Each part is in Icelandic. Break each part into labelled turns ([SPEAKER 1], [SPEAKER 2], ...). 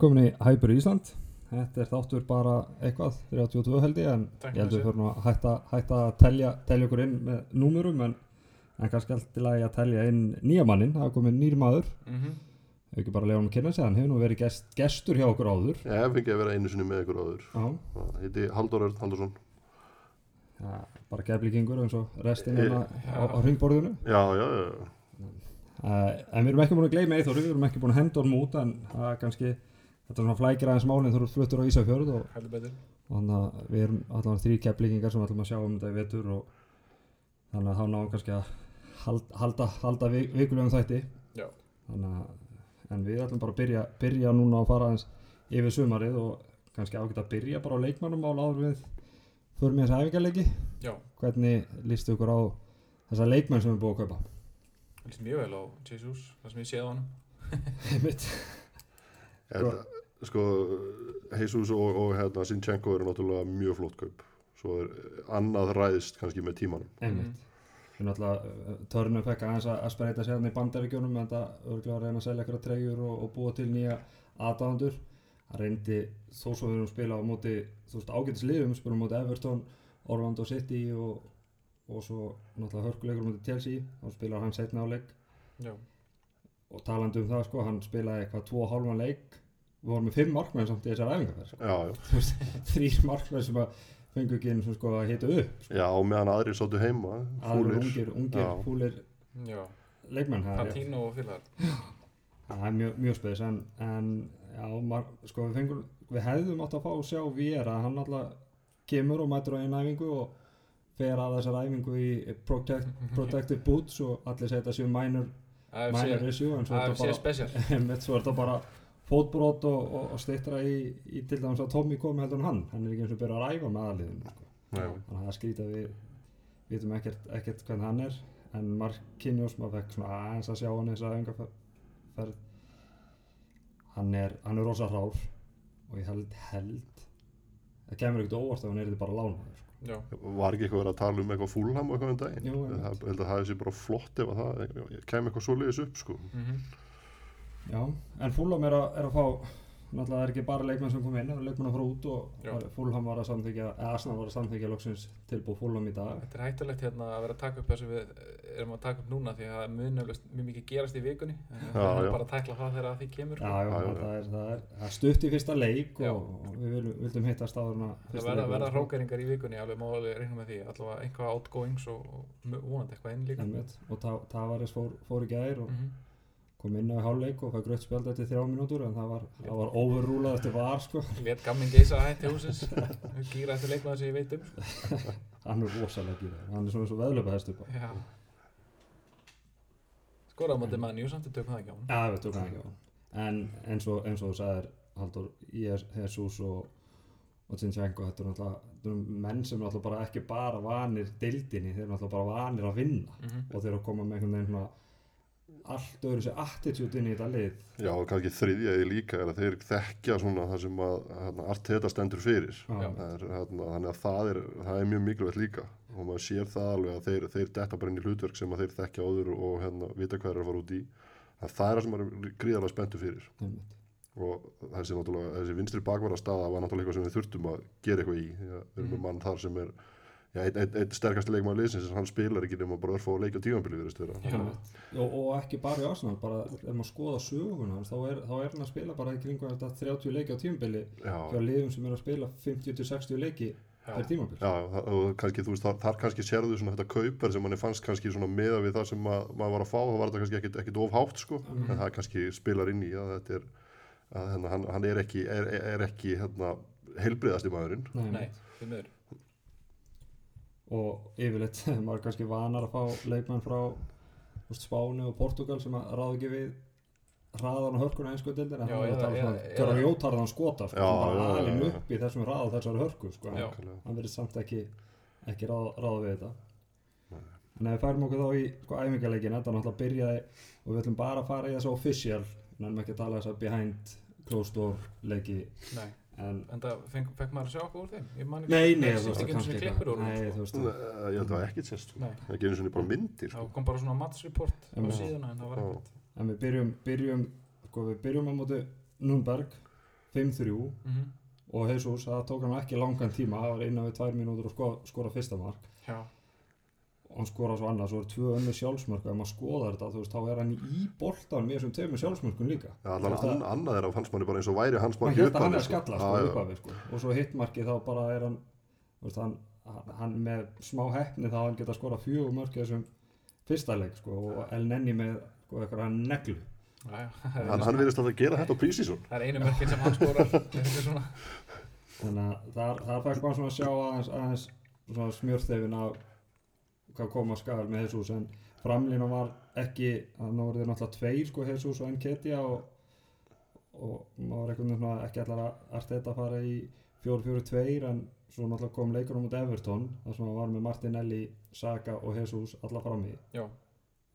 [SPEAKER 1] velkomin í Hæpur Ísland. Þetta er þáttur bara eitthvað, 32 held ég, en
[SPEAKER 2] Takk
[SPEAKER 1] ég held við
[SPEAKER 2] fyrir.
[SPEAKER 1] að hætta, hætta að telja, telja okkur inn með númurum, en, en kannski alltaf lagi að telja inn nýja mannin, það er komin nýr maður,
[SPEAKER 2] Mhm.
[SPEAKER 1] ef ekki bara lega hann að kynna sig, hann hefur nú verið gest, gestur hjá okkur áður.
[SPEAKER 3] Ég hef fengið að vera einu sinni með ykkur áður.
[SPEAKER 1] Já,
[SPEAKER 3] Það heiti Halldór Örn Halldórsson.
[SPEAKER 1] ja, bara geflíkingur eins og restin hérna á, á ringborðinu.
[SPEAKER 3] Já, já, já.
[SPEAKER 1] Uh, en við erum ekki búin að gleyma Eithóri, við erum ekki búin að henda honum út, en það er kannski, þetta er svona flækir aðeins málinn þú eru fluttur á Ísafjörð og
[SPEAKER 2] Heldur betur.
[SPEAKER 1] þannig að við erum allavega þrý keflingingar sem ætlum að sjá um þetta í vetur og þannig að þá náum kannski að halda, halda, halda vik, vikulegum þætti
[SPEAKER 2] Já.
[SPEAKER 1] þannig að en við ætlum bara að byrja, byrja núna að fara aðeins yfir sumarið og kannski ágætt að byrja bara á leikmannum á áður við fyrir með þessa æfingarleiki
[SPEAKER 2] Já,
[SPEAKER 1] hvernig lístu ykkur á þessa leikmenn sem við búum að kaupa
[SPEAKER 2] það líst mjög vel á Jesus, það sem ég séð á honum.
[SPEAKER 3] Sko, Jesus og, og hérna, Sinchenko eru náttúrulega mjög flott kaup. Svo er annað ræðist kannski með tímanum.
[SPEAKER 1] Einmitt. Við náttúrulega, törnum fekk aðeins að að spreita sér hann í bandaríkjónum en það örgulega að reyna að selja eitthvað treyjur og, og búa til nýja aðdáðandur. Það reyndi þó svo við erum að spila á móti, þú veist, ágætis liðum, spilum móti Everton, Orlando City og, og svo náttúrulega hörkuleikur móti Chelsea, þá spilar hann setna á leik
[SPEAKER 2] Já.
[SPEAKER 1] og talandi um það, sko, hann spilaði eitthvað tvo hálfan leik, við vorum með fimm markmenn samt í þessar æfingarferð, sko.
[SPEAKER 3] Já, já.
[SPEAKER 1] þrýr markmenn sem að fengu ekki einu sko að hita upp, sko.
[SPEAKER 3] Já, og meðan aðrir sáttu heima, fúlir.
[SPEAKER 1] ungir, ungir,
[SPEAKER 3] Já.
[SPEAKER 1] fúlir
[SPEAKER 2] Já,
[SPEAKER 1] leikmenn er.
[SPEAKER 2] Pantino og félagar.
[SPEAKER 1] það er mjög, mjög spes en, en já, mar, sko við fengum við hefðum átt að fá að sjá Viera hann alltaf kemur og mætur á einu æfingu og fer að þessar æfingu í protect, Protective Boots og allir segja þetta séu minor, minor issue en svo er þetta bara svo fótbrot og, og, og stýttra í, í til dæmis að Tommy komi heldur en hann hann er ekki eins og byrja að ræfa með aðliðinu sko.
[SPEAKER 3] Nei,
[SPEAKER 1] þannig að það skrýta við vitum ekkert, ekkert hvernig hann er en Marquinhos, maður fekk svona aðeins að sjá hann þess að engaferð hann er hann er rosa hrár og ég held held það kemur ekkert óvart ef hann er þetta bara lánaður sko.
[SPEAKER 2] Já,
[SPEAKER 3] var ekki eitthvað að tala um eitthvað fúlham og eitthvað um daginn? Ég held að það hefði sér bara flott ef að það kem eitthvað svoleiðis upp, sko.
[SPEAKER 2] mhm.
[SPEAKER 1] Já, en Fulham er, að- er að fá náttúrulega það er ekki bara leikmenn sem kom inn það er leikmenn að fara út og Fulham var að samþykja eða Arsenal var að samþykja loksins tilbúið Fulham í dag
[SPEAKER 2] Þetta er hættulegt hérna að vera að taka upp þessu við erum að taka upp núna því að það mun nefnilegst mjög mikið gerast í vikunni.
[SPEAKER 3] Já,
[SPEAKER 2] Það er bara að tækla það þegar því kemur.
[SPEAKER 1] Já,
[SPEAKER 2] sko.
[SPEAKER 1] já,
[SPEAKER 3] Já, já,
[SPEAKER 1] það, er, það, er, það er stutt í fyrsta leik og, og við vildum hittast áður en að
[SPEAKER 2] Það
[SPEAKER 1] fyrsta
[SPEAKER 2] verða, hrókeringar í vikunni, alveg máli reynum með því. Allavega einhvað outgoings og, vonandi eitthvað inn líka.
[SPEAKER 1] Einmitt. Kom inn á í hálfleik og fæði grönt spjald eftir þrjá mínútur en það var, það var overrúlað eftir var sko.
[SPEAKER 2] Lét gamminn geisa hætti húsins. Gýra eftir leikmaður sem ég veit um. sko.
[SPEAKER 1] hann er rosalega gýrað hann er svona eins og veðlöpa.
[SPEAKER 2] Já. Skoraði á móti mann, jú samt við tökum það ekki á hann.
[SPEAKER 1] já, við tókum það ekki á hann en eins og, eins og þú sagðir Haldur, Jesus og og Zinchenko, þetta er náttúrulega eru menn sem er náttúrulega bara ekki bara vanir deildinni, þeir eru náttúrulega bara vanir að vinna
[SPEAKER 2] Mhm.
[SPEAKER 1] og þeir eru að koma með einhvern veginn allt öðru sér attitude inn í þetta lið
[SPEAKER 3] Já, og kannski þriðjaði líka er að þeir þekkja svona það sem að hérna, allt þetta stendur fyrir. Er, hérna, þannig að það er, það er mjög mikilvægt líka og maður sér það alveg að þeir, þeir detta bara inn í hlutverk sem að þeir þekkja áður og hérna, vita hvað er að fara út í. Það, það er það sem maður er gríðarlega spenntu fyrir
[SPEAKER 1] Einmitt.
[SPEAKER 3] og þessi, þessi vinstri bakvara staða var náttúrulega eitthvað sem við þurftum að gera eitthvað í. Að Við erum með mann þar sem er einn ein, ein sterkasti leikmaður liðsins en hann spilar ekki nema bara örfá leik á tímanbili
[SPEAKER 1] og, og ekki bara í Arsenal, bara ef maður skoða söguna hans, þá er, þá er hann að spila bara í kringum þetta 30 leiki á tímabili
[SPEAKER 3] Já,
[SPEAKER 1] hjá liðum sem er að spila 50-60 leiki per tímabil.
[SPEAKER 3] Já, það- og kannski, þú veist, þar, þar kannski sérðu svona þetta kaupar sem manni fannst kannski svona meða við það sem að, maður var að fá, þá var þetta kannski ekkit, ekkit of hátt, sko, en það kannski spilar inn í að þetta er, að hérna, hann, hann er ekki, er, er ekki, hérna, heilbriðasti maðurinn.
[SPEAKER 2] Nei, því miður.
[SPEAKER 1] Og yfirleitt maður er kannski vanar að fá leikmenn frá veist, Spáni og Portugal sem að ráða ekki við hraðan og hörkuna einsku dildir en
[SPEAKER 2] Já,
[SPEAKER 1] hann er að tala svona grjótarðan skota sko,
[SPEAKER 3] Já,
[SPEAKER 1] sem bara
[SPEAKER 3] já.
[SPEAKER 1] upp í þessum hrað og þessari hörku sko.
[SPEAKER 2] Já.
[SPEAKER 1] Hann verður samt ekki ekki ráða, ráða við þetta. En ef við færum okkur þá í sko, æfingarleikin þetta náttúrulega byrjaði og við ætlum bara að fara í þessu official. Nefnum ekki að tala þess að behind closed door leiki.
[SPEAKER 2] Nei,
[SPEAKER 1] en
[SPEAKER 2] en það fekk, fekk maður að sjá okkur úr þeim? Ég man ekki-
[SPEAKER 1] nei, nei,
[SPEAKER 2] það
[SPEAKER 1] það
[SPEAKER 2] einu
[SPEAKER 1] kannski
[SPEAKER 2] úr
[SPEAKER 1] nei,
[SPEAKER 2] honum,
[SPEAKER 1] þú veist
[SPEAKER 3] Nei, Ég held að það var ekkit sérst, sko. Það er ekki einu svona bara myndir,
[SPEAKER 2] sko.
[SPEAKER 3] sko.
[SPEAKER 2] Það kom bara svona matsreport á síðuna en það var ekkert.
[SPEAKER 1] en við byrjum, byrjum sko, við byrjum á móti Núnberg 5-3
[SPEAKER 2] Mhm.
[SPEAKER 1] og Jesus, það tók hann ekki langan tíma það var innan við tvær mínútur að sko, skora fyrsta mark
[SPEAKER 2] Já,
[SPEAKER 1] hann skora svo annað, svo eru tvö önnur sjálfsmörk og ef maður skoðar þetta, þú veist, þá er hann í boltan með þessum tveimur sjálfsmörkum líka
[SPEAKER 3] Já, allan an, annað er af hans manni bara eins og væri hans
[SPEAKER 1] hann að hann er að skalla sko,
[SPEAKER 3] já.
[SPEAKER 1] upphafi, sko. og svo hittmarki þá bara er hann veist, hann, hann, hann með smá heppni þá hann geta skora fjögur mörk í þessum fyrsta leik sko, og El Nenni með sko, eitthvað neglu
[SPEAKER 2] já.
[SPEAKER 3] Hann, hann virðist alltaf að gera þetta á prísísson
[SPEAKER 2] Það er einu mörkin sem hann skorar þetta er svona
[SPEAKER 1] þannig að þar, þar fæk maður svona að sjá aðeins, aðeins smjörþefin af hvað koma skal með Jesus en framlína var ekki þannig voru þeir náttúrulega tveir sko Jesus og Enketia og, og maður var einhvern veginn svona ekki allar að Arteta fara í 4-4-2 en svo náttúrulega kom leikunum út Everton þar sem hann var með Martinelli, Saka og Jesus alla fram í
[SPEAKER 2] Já,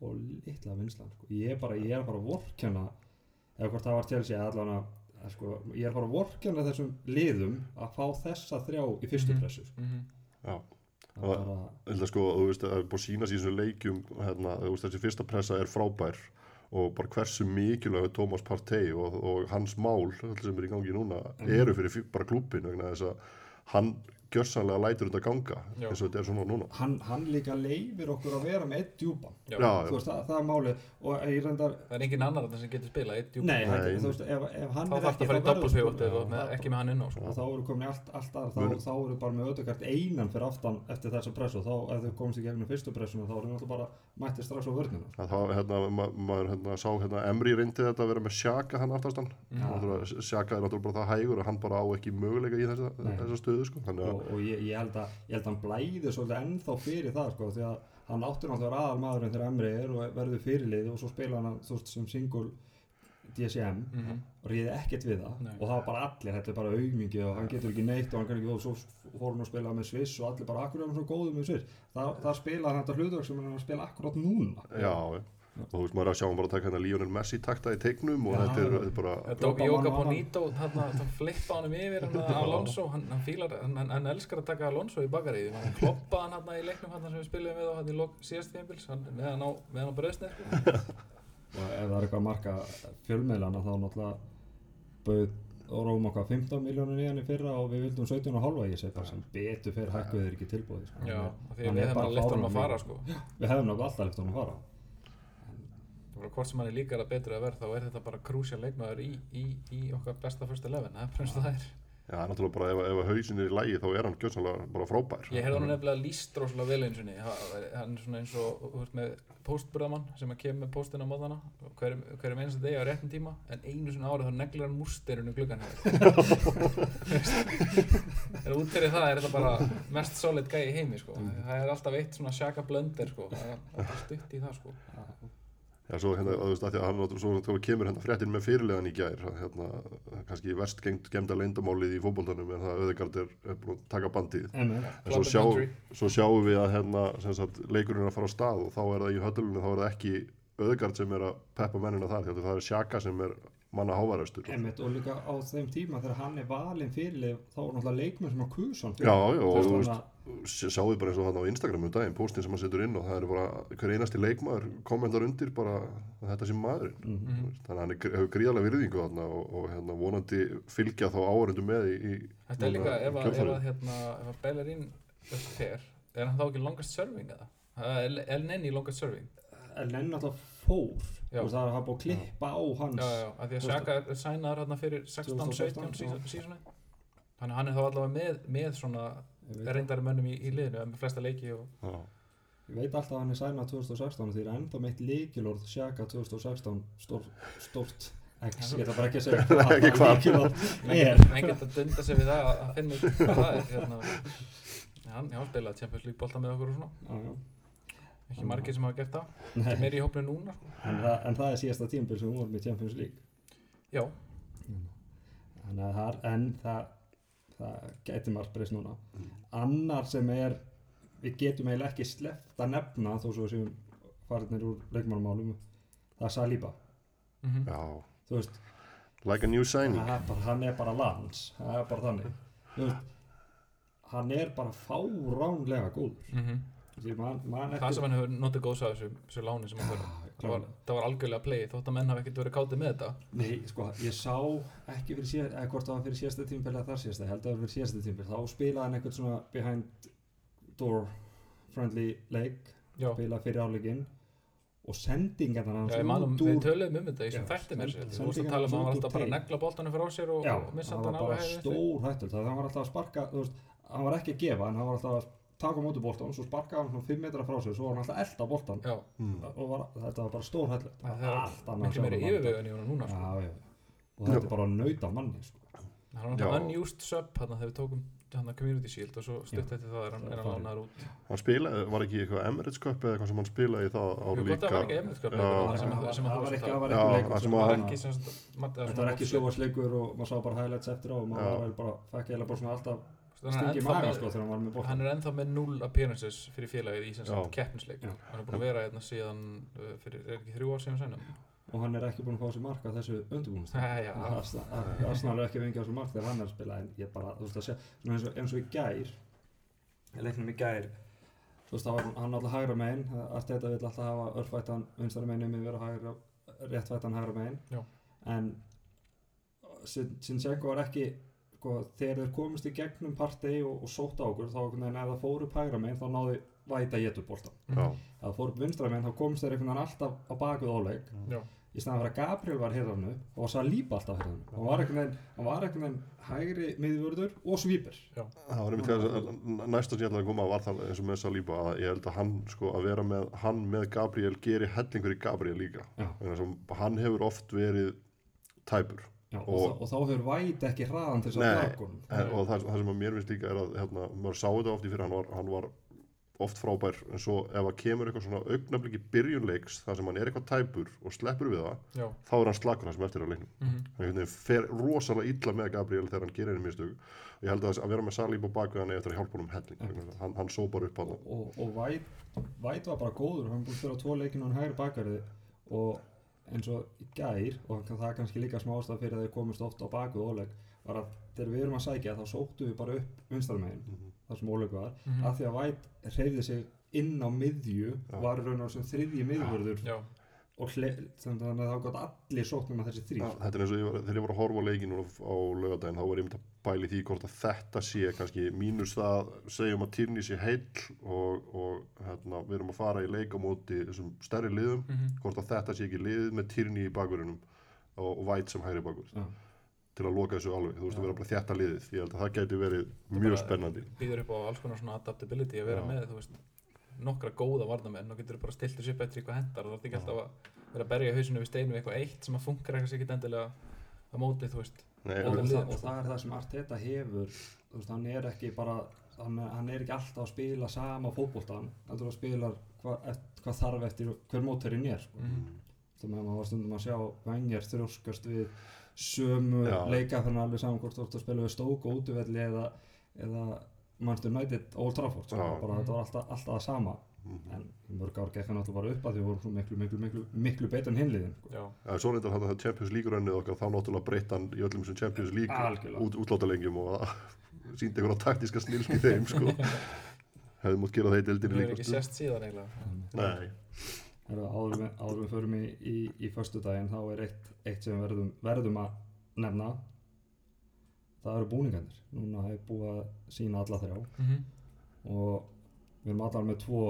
[SPEAKER 1] og litla vinslan sko. ég er bara, ég er bara að vorkjana eða hvort það var til sig allan að sko, ég er bara að vorkjana þessum liðum að fá þessa þrjá í fyrstu
[SPEAKER 2] Mhm.
[SPEAKER 1] pressu sko.
[SPEAKER 2] mhm.
[SPEAKER 3] Já,
[SPEAKER 1] það er
[SPEAKER 3] sko, þú veist, það er búið að sína sér í þessum leikjum, hérna, þú veist, þessi fyrsta pressa er frábær og bara hversu mikilvæg er Thomas Partey og, og hans mál, öll sem er í gangi núna,
[SPEAKER 1] Mhm.
[SPEAKER 3] eru fyrir bara klúbbin vegna þess að hann gjörsanlega lætur þetta ganga
[SPEAKER 2] Já.
[SPEAKER 3] eins og þetta er svona núna.
[SPEAKER 1] hann, hann líka leifir okkur að vera með eitt djúpan
[SPEAKER 2] Já.
[SPEAKER 1] Veist, það, það er málið og ég reyndar
[SPEAKER 2] Það er engin annar þarna sem getur spilað eitt djúpa.
[SPEAKER 1] nei,
[SPEAKER 3] Nei.
[SPEAKER 1] Veist, ef, ef hann
[SPEAKER 2] Þá
[SPEAKER 1] er
[SPEAKER 2] þarf
[SPEAKER 1] ekki
[SPEAKER 2] það að fara í
[SPEAKER 1] þá verður sko-
[SPEAKER 2] ekki með hann inn á sko.
[SPEAKER 1] þá eru komin í allt, allt aðra þá, þá eru bara með ödugart einan fyrir aftan eftir þessa pressu og þá ef þau komast í gegnum fyrstu pressuna þá eru náttúrulega bara mætti strax á vörnina
[SPEAKER 3] Það var, hérna, ma maður hérna, sá hérna, Emri reyndi þetta að vera með Sjaka hann aftastan. Sjaka er náttúrulega bara það hægur og hann bara á ekki möguleika í þessa stöðu, sko. Þannig að,
[SPEAKER 1] og, og ég, ég, held að, ég held að hann blæði svolítið ennþá fyrir það sko, því að hann áttur náttúrulega aðal maðurinn þegar Emri er og verður fyrirlið og svo spila hann þú veist, sem single DCM
[SPEAKER 2] Mhm.
[SPEAKER 1] og ríði ekkert við það
[SPEAKER 2] Nei.
[SPEAKER 1] og það var bara allir, þetta er bara auðmingi og hann getur ekki neitt og hann kann ekki og svo fór hann að spila með Sviss og allir bara akkur er hann svo góður með Sviss það, það spila hann þetta hlutverk sem hann er að spila akkurát núna
[SPEAKER 3] já, og þú veist, maður er að sjá hann bara að taka hérna Lionel Messi takta í teiknum og þetta er, er bara,
[SPEAKER 2] tók Jóka
[SPEAKER 1] á hann.
[SPEAKER 2] Bonito, þarna, þá flippa hann yfir hann að Alonso, hann, hann fílar, hann, hann, hann elskar að taka Alonso í bakaríði, hann kloppa hann hann í leiknum hann sem við spilum við á hann í lok síðast tímpils, hann með hann á, með hann á bröðsnið, sko.
[SPEAKER 1] og ef það er eitthvað að marka fjölmeilana þá náttúrulega bauð og Róma hvað 15 miljónir í hann í fyrra og við vildum 17 og halva ég segi bara sem betur fyrir hækkuð þeir ekki tilbúið sko.
[SPEAKER 2] Já,
[SPEAKER 1] Hann
[SPEAKER 2] því
[SPEAKER 1] hann
[SPEAKER 2] við
[SPEAKER 1] er
[SPEAKER 2] hefum
[SPEAKER 1] bara
[SPEAKER 2] að lefta hann að fara, sko.
[SPEAKER 1] við náttúrulega alltaf lefta hann að fara
[SPEAKER 2] Það var hvort sem hann er líkar að betur að verð, þá er þetta bara krúsja leikmaður í, í, í okkar besta fyrsta lefin, það er fremst það er.
[SPEAKER 3] já, náttúrulega bara ef, ef hausin er í lægi þá er hann gjörsanlega bara frábær.
[SPEAKER 2] Ég heyrði hann nefnilega líst rosalega vel eins og niður, hann er svona eins og, þú veist, með póstburðamann sem að kemur póstin á móðana hverjum, hverjum einasta degi á réttum tíma en einu svona árið þá neglir hann músterinu gluggan en út fyrir það er þetta bara mest solid gæi heimi sko. það er alltaf eitt svona sjaka blöndir sko. það er alltaf stutt í það sko.
[SPEAKER 3] Já, svo hérna, þú veist, að því að hann náttúrulega, svo þá kemur hérna fréttin með fyrirlegan í gær, hérna, kannski verst gengd, gemda leyndamálið í fótboltanum en það auðvitað er, er búin að taka bandið.
[SPEAKER 1] Emme.
[SPEAKER 3] En svo, sjá, svo sjáum við að hérna, sem sagt, leikurinn er að fara á stað og þá er það í höllunum, þá er það ekki auðgard sem er að peppa mennina þar, að það er sjaka sem er manna hávaræstur.
[SPEAKER 1] Og líka á þeim tíma þegar hann er valinn fyrirlið þá er náttúrulega leikmenn sem að kusa hann
[SPEAKER 3] Við bara eins og þarna á Instagram um daginn, postin sem hann setur inn og það er bara hver einasti leikmaður kommentar undir bara að þetta sé maðurinn. Þú veist, Þannig að hann er hefur gríðarlega virðingu þarna og, og hérna, vonandi fylgja þá áhörundu með í, í
[SPEAKER 2] þetta er líka ef að, að, hérna, ef að Bellerín fer er hann þá ekki longest serving eða? El- El Nenni longest serving?
[SPEAKER 1] En enn náttúrulega fór.
[SPEAKER 2] Já.
[SPEAKER 1] og það er að búið að klippa á hans.
[SPEAKER 2] Já, já, af því að Sjaka er sænaður hérna fyrir 16-17
[SPEAKER 1] 2016,
[SPEAKER 2] sísoni þannig að hann er þá allavega með, með svona reyndari mönnum í, í liðinu með flesta leiki og
[SPEAKER 3] Já.
[SPEAKER 1] ég veit alltaf að hann er sænað 2016 því það er ennþá meitt líkilorð Sjaka 2016 stór, stórt X, ég ætla bara ekki að segja hvað
[SPEAKER 3] Ekki
[SPEAKER 2] menn
[SPEAKER 1] er
[SPEAKER 2] geta að dunda sig við það að- að finna út hvað það er hérna. hann já, spilaði Champions League bolta með okkur og svona
[SPEAKER 1] Já, já.
[SPEAKER 2] ekki margir sem hafa gert það sem er í hópinu núna sko.
[SPEAKER 1] en, það, en það er síðasta tímbil sem hún voru með Champions League
[SPEAKER 2] já,
[SPEAKER 1] Þannig að það, en það, það gæti margt breyst núna. Annar sem er, við getum eiginlega ekki sleppt að nefna þó svo sem farinir úr leikmannumálum, það er Saliba.
[SPEAKER 2] mm
[SPEAKER 3] Já,
[SPEAKER 1] Þú veist,
[SPEAKER 3] like a new signing.
[SPEAKER 1] er bara, hann er bara lands, það er bara þannig. Veist, hann er bara fáránlega góður.
[SPEAKER 2] Mhm.
[SPEAKER 1] Ég man, man
[SPEAKER 2] það sem hann hefur notið góðs af þessu, þessu láni sem hann fyrir það var, það var algjörlega play þótt að menn hafi ekkert verið káttið með þetta.
[SPEAKER 1] Nei, sko, ég sá ekki fyrir síðast, eða hvort það var fyrir síðasta tímbil eða þar síðasta, held að það var fyrir síðasta tímbil, þá spilaði hann eitthvað svona behind door friendly
[SPEAKER 2] já,
[SPEAKER 1] spilaði fyrir áleikinn og sendingarnar hans
[SPEAKER 2] já ég manum, við töluðum um þetta í sem þætti mér
[SPEAKER 1] send-
[SPEAKER 2] þú veist að tala um að hann var alltaf bara að negla boltanum frá sér og, missa
[SPEAKER 1] hann
[SPEAKER 2] hann alveg
[SPEAKER 1] alltaf að að alltaf að taka á móti boltan, svo sparkaði hann svona 5 metra frá sér, svo var hann alltaf að elda boltan
[SPEAKER 2] já,
[SPEAKER 3] Mm.
[SPEAKER 1] og var, þetta var bara stór hættul,
[SPEAKER 2] það er
[SPEAKER 1] allt annað
[SPEAKER 2] miklu meiri yfirvegun í honum núna sko.
[SPEAKER 1] Já, já, og þetta er bara að nauta manni, sko.
[SPEAKER 2] hann var náttúrulega unused sub hann þegar við tókum hann community shield og svo stutt eftir það er hann, lánaður út.
[SPEAKER 3] Hann spilaði, var ekki eitthvað Emirates Cup eða eitthvað sem hann spilaði í það ára
[SPEAKER 2] Jú,
[SPEAKER 3] líka
[SPEAKER 2] að það var ekki Emirates Cup
[SPEAKER 1] Það var- ekki,
[SPEAKER 2] að-
[SPEAKER 3] að
[SPEAKER 1] sjóasleikur og maður sá bara highlights eftir á og maður var eiginlega bara, svona alltaf stingi maga sko þegar hann var með bótt
[SPEAKER 2] hann er ennþá með 0 appearances fyrir félagið í sem sagt keppnisleik. Hann er búin að vera hérna síðan uh, fyrir, er ekki þrjú ár síðan sennum
[SPEAKER 1] og hann er ekki búinn að fá sér mark á þessu
[SPEAKER 2] já.
[SPEAKER 1] Arsenal er ekki fengið á sér mark þegar hann er að spila en ég bara, þú veist að svona eins og, eins og í gær leiknum í gær þú veist, það var hann alltaf hægra megin allt þetta vill alltaf hafa örfættan vinstari megin um yfir og hægra, réttfættan hægra megin. En Sin- Sinchenko var ekki sko, þegar þeir komist í gegnum partey og, og sótt á okkur þá einhvern veginn ef það fór upp hægra megin þá náði væta getur boltan
[SPEAKER 3] Já,
[SPEAKER 1] ef það fór upp vinstra megin þá komist þeir alltaf á bakvið óleik
[SPEAKER 2] Já.
[SPEAKER 1] í staðan fyrir að Gabriel var hirðarnu og var alltaf hirðarnu hann var einhvern veginn, hann var einhvern veginn hægri miðvörður og svýpir
[SPEAKER 3] það var einmitt þegar að- næsta sem ég ætlaði að koma var það eins og með Saliba að ég held að hann sko að vera með hann með Gabriel geri hellingur í Gabriel líka. Þess að hann hefur oft verið tæpur
[SPEAKER 1] Já, og,
[SPEAKER 3] Og-
[SPEAKER 1] og, og þá hefur væt ekki hraðan til þess að
[SPEAKER 3] en, og það, það sem að mér finnst líka er að hérna, maður sá þetta oft í fyrir hann var, hann var oft frábær en svo ef að kemur eitthvað svona augnabliki byrjunleiks þar sem hann er eitthvað tæpur og sleppur við það
[SPEAKER 2] Já.
[SPEAKER 3] þá er hann slakur það sem eftir á leiknum.
[SPEAKER 2] Mhm.
[SPEAKER 3] hann einhvern veginn fer rosalega illa með Gabriel þegar hann gerir henni mistök. Og ég held að, að vera með Salíb bakvið hann eigi eftir að hjálpa honum helling. Þess að hann, hann sópar upp á það
[SPEAKER 1] og, og væt, væt var bara góður. Hann búið fyrir á tvo leikinu og hann hægri bakverði og eins og í gær og það er kannski líka smástaf fyrir að þeir komist oft á bakvið óleik var að þegar við erum að sækja þá sóttu við bara upp vinstarmegin
[SPEAKER 3] Mhm.
[SPEAKER 1] þar sem óleik var
[SPEAKER 2] Mhm.
[SPEAKER 1] af því að væt hreyfði sig inn á miðju
[SPEAKER 3] Já.
[SPEAKER 1] var raun og sem þriðji miðvörður
[SPEAKER 2] Já.
[SPEAKER 1] og þannig að það gátt allir sóknum að þessi þrýr
[SPEAKER 3] Já, þetta er eins og ég var, þegar ég var að horfa á leikinu á laugardaginn þá var ég myndi að pæli því hvort að þetta sé kannski mínus það segjum að Tyrni sé heill og, og hérna, við erum að fara í leik á móti þessum stærri liðum
[SPEAKER 2] Mhm.
[SPEAKER 3] hvort að þetta sé ekki liðið með Tyrni í bakverðinum og, og Væt sem hægri bakverð
[SPEAKER 1] Já.
[SPEAKER 3] til að loka þessu alveg, þú veist
[SPEAKER 1] Já.
[SPEAKER 3] að vera bara þjætta liðið ég held að það gæti verið
[SPEAKER 2] er
[SPEAKER 3] mjög spennandi
[SPEAKER 2] býður upp á alls konar svona adaptability að vera
[SPEAKER 3] Já.
[SPEAKER 2] með þú veist, nokkra góða varnamenn og getur bara stilt þessu eftir eitthvað hendar og þú ert ekki alltaf að vera að berja hausinu við steinu við eitthvað eitt sem að funkar eitthvað ekki endilega á móti þú veist
[SPEAKER 3] Nei,
[SPEAKER 1] og, það, og það er það sem Arteta hefur þú veist, hann er ekki bara hann, er- hann er ekki alltaf að spila sama fótboltan hann er að spila hvað, hvað þarf eftir hver móturinn er sko.
[SPEAKER 2] Mhm.
[SPEAKER 1] þannig að maður var stundum að sjá venjar þrjóskast við sömu
[SPEAKER 3] Já.
[SPEAKER 1] leika fyrir alveg saman hvort þú ert að spila við stók og útvelli eða, eða Manchester United Old Trafford sko. Bara, þetta var alltaf, alltaf það sama
[SPEAKER 3] Mhm.
[SPEAKER 1] en í mörg ár gekk hann alltaf bara upp að því við vorum svo miklu, miklu, miklu, miklu betur en hinliðin sko.
[SPEAKER 2] já,
[SPEAKER 3] Ja, svo reyndar hann að Champions League rönnið okkar þá náttúrulega breytt hann í öllum þessum Champions League út, útláttalengjum og síndi einhverja taktíska snill í þeim sko. hefði mútt gera það í
[SPEAKER 2] það
[SPEAKER 3] deildinni
[SPEAKER 2] er
[SPEAKER 3] líka
[SPEAKER 2] ekki
[SPEAKER 3] stund.
[SPEAKER 2] sérst síðan eiginlega
[SPEAKER 1] áður, við, áður við förum í, í, í föstu daginn þá er eitt, eitt sem við verðum, verðum að nefna það eru búningarnir núna hefur búið að sína alla þrjá
[SPEAKER 2] Mhm.
[SPEAKER 1] og við erum allar með tvo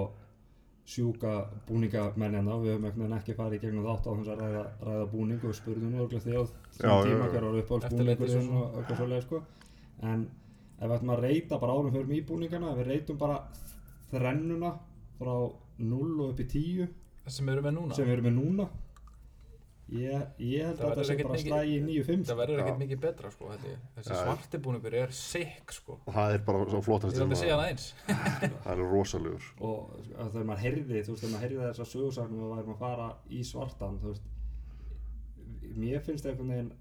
[SPEAKER 1] sjúka búningamennina við höfum ekki farið í gegnum þátt á þess að ræða, ræða búning og spurðum á
[SPEAKER 3] Já,
[SPEAKER 1] þessum
[SPEAKER 3] já,
[SPEAKER 1] tíma hver var
[SPEAKER 2] svona.
[SPEAKER 1] og eitthvað svoleið sko. En ef við ætlum að reyta bara árum fyrir í búningana ef við reytum bara þrennuna frá 0 og upp í 10
[SPEAKER 2] sem við erum með núna?
[SPEAKER 1] sem við erum með núna ég, ég held
[SPEAKER 2] Það
[SPEAKER 1] að þetta
[SPEAKER 2] verður
[SPEAKER 1] sé bara
[SPEAKER 2] mikið-
[SPEAKER 1] slægi 9-5
[SPEAKER 2] það verður ekkert mikið betra sko þetta, þessi
[SPEAKER 3] Já.
[SPEAKER 2] svarti búningur er sick sko.
[SPEAKER 3] Það er bara svo flottast
[SPEAKER 2] það
[SPEAKER 3] það er rosalegur.
[SPEAKER 1] Og að þegar maður heyrði þú veist þegar maður heyrði þessar sögursagnum og værum að fara í svartan þú veist mér finnst einhvern veginn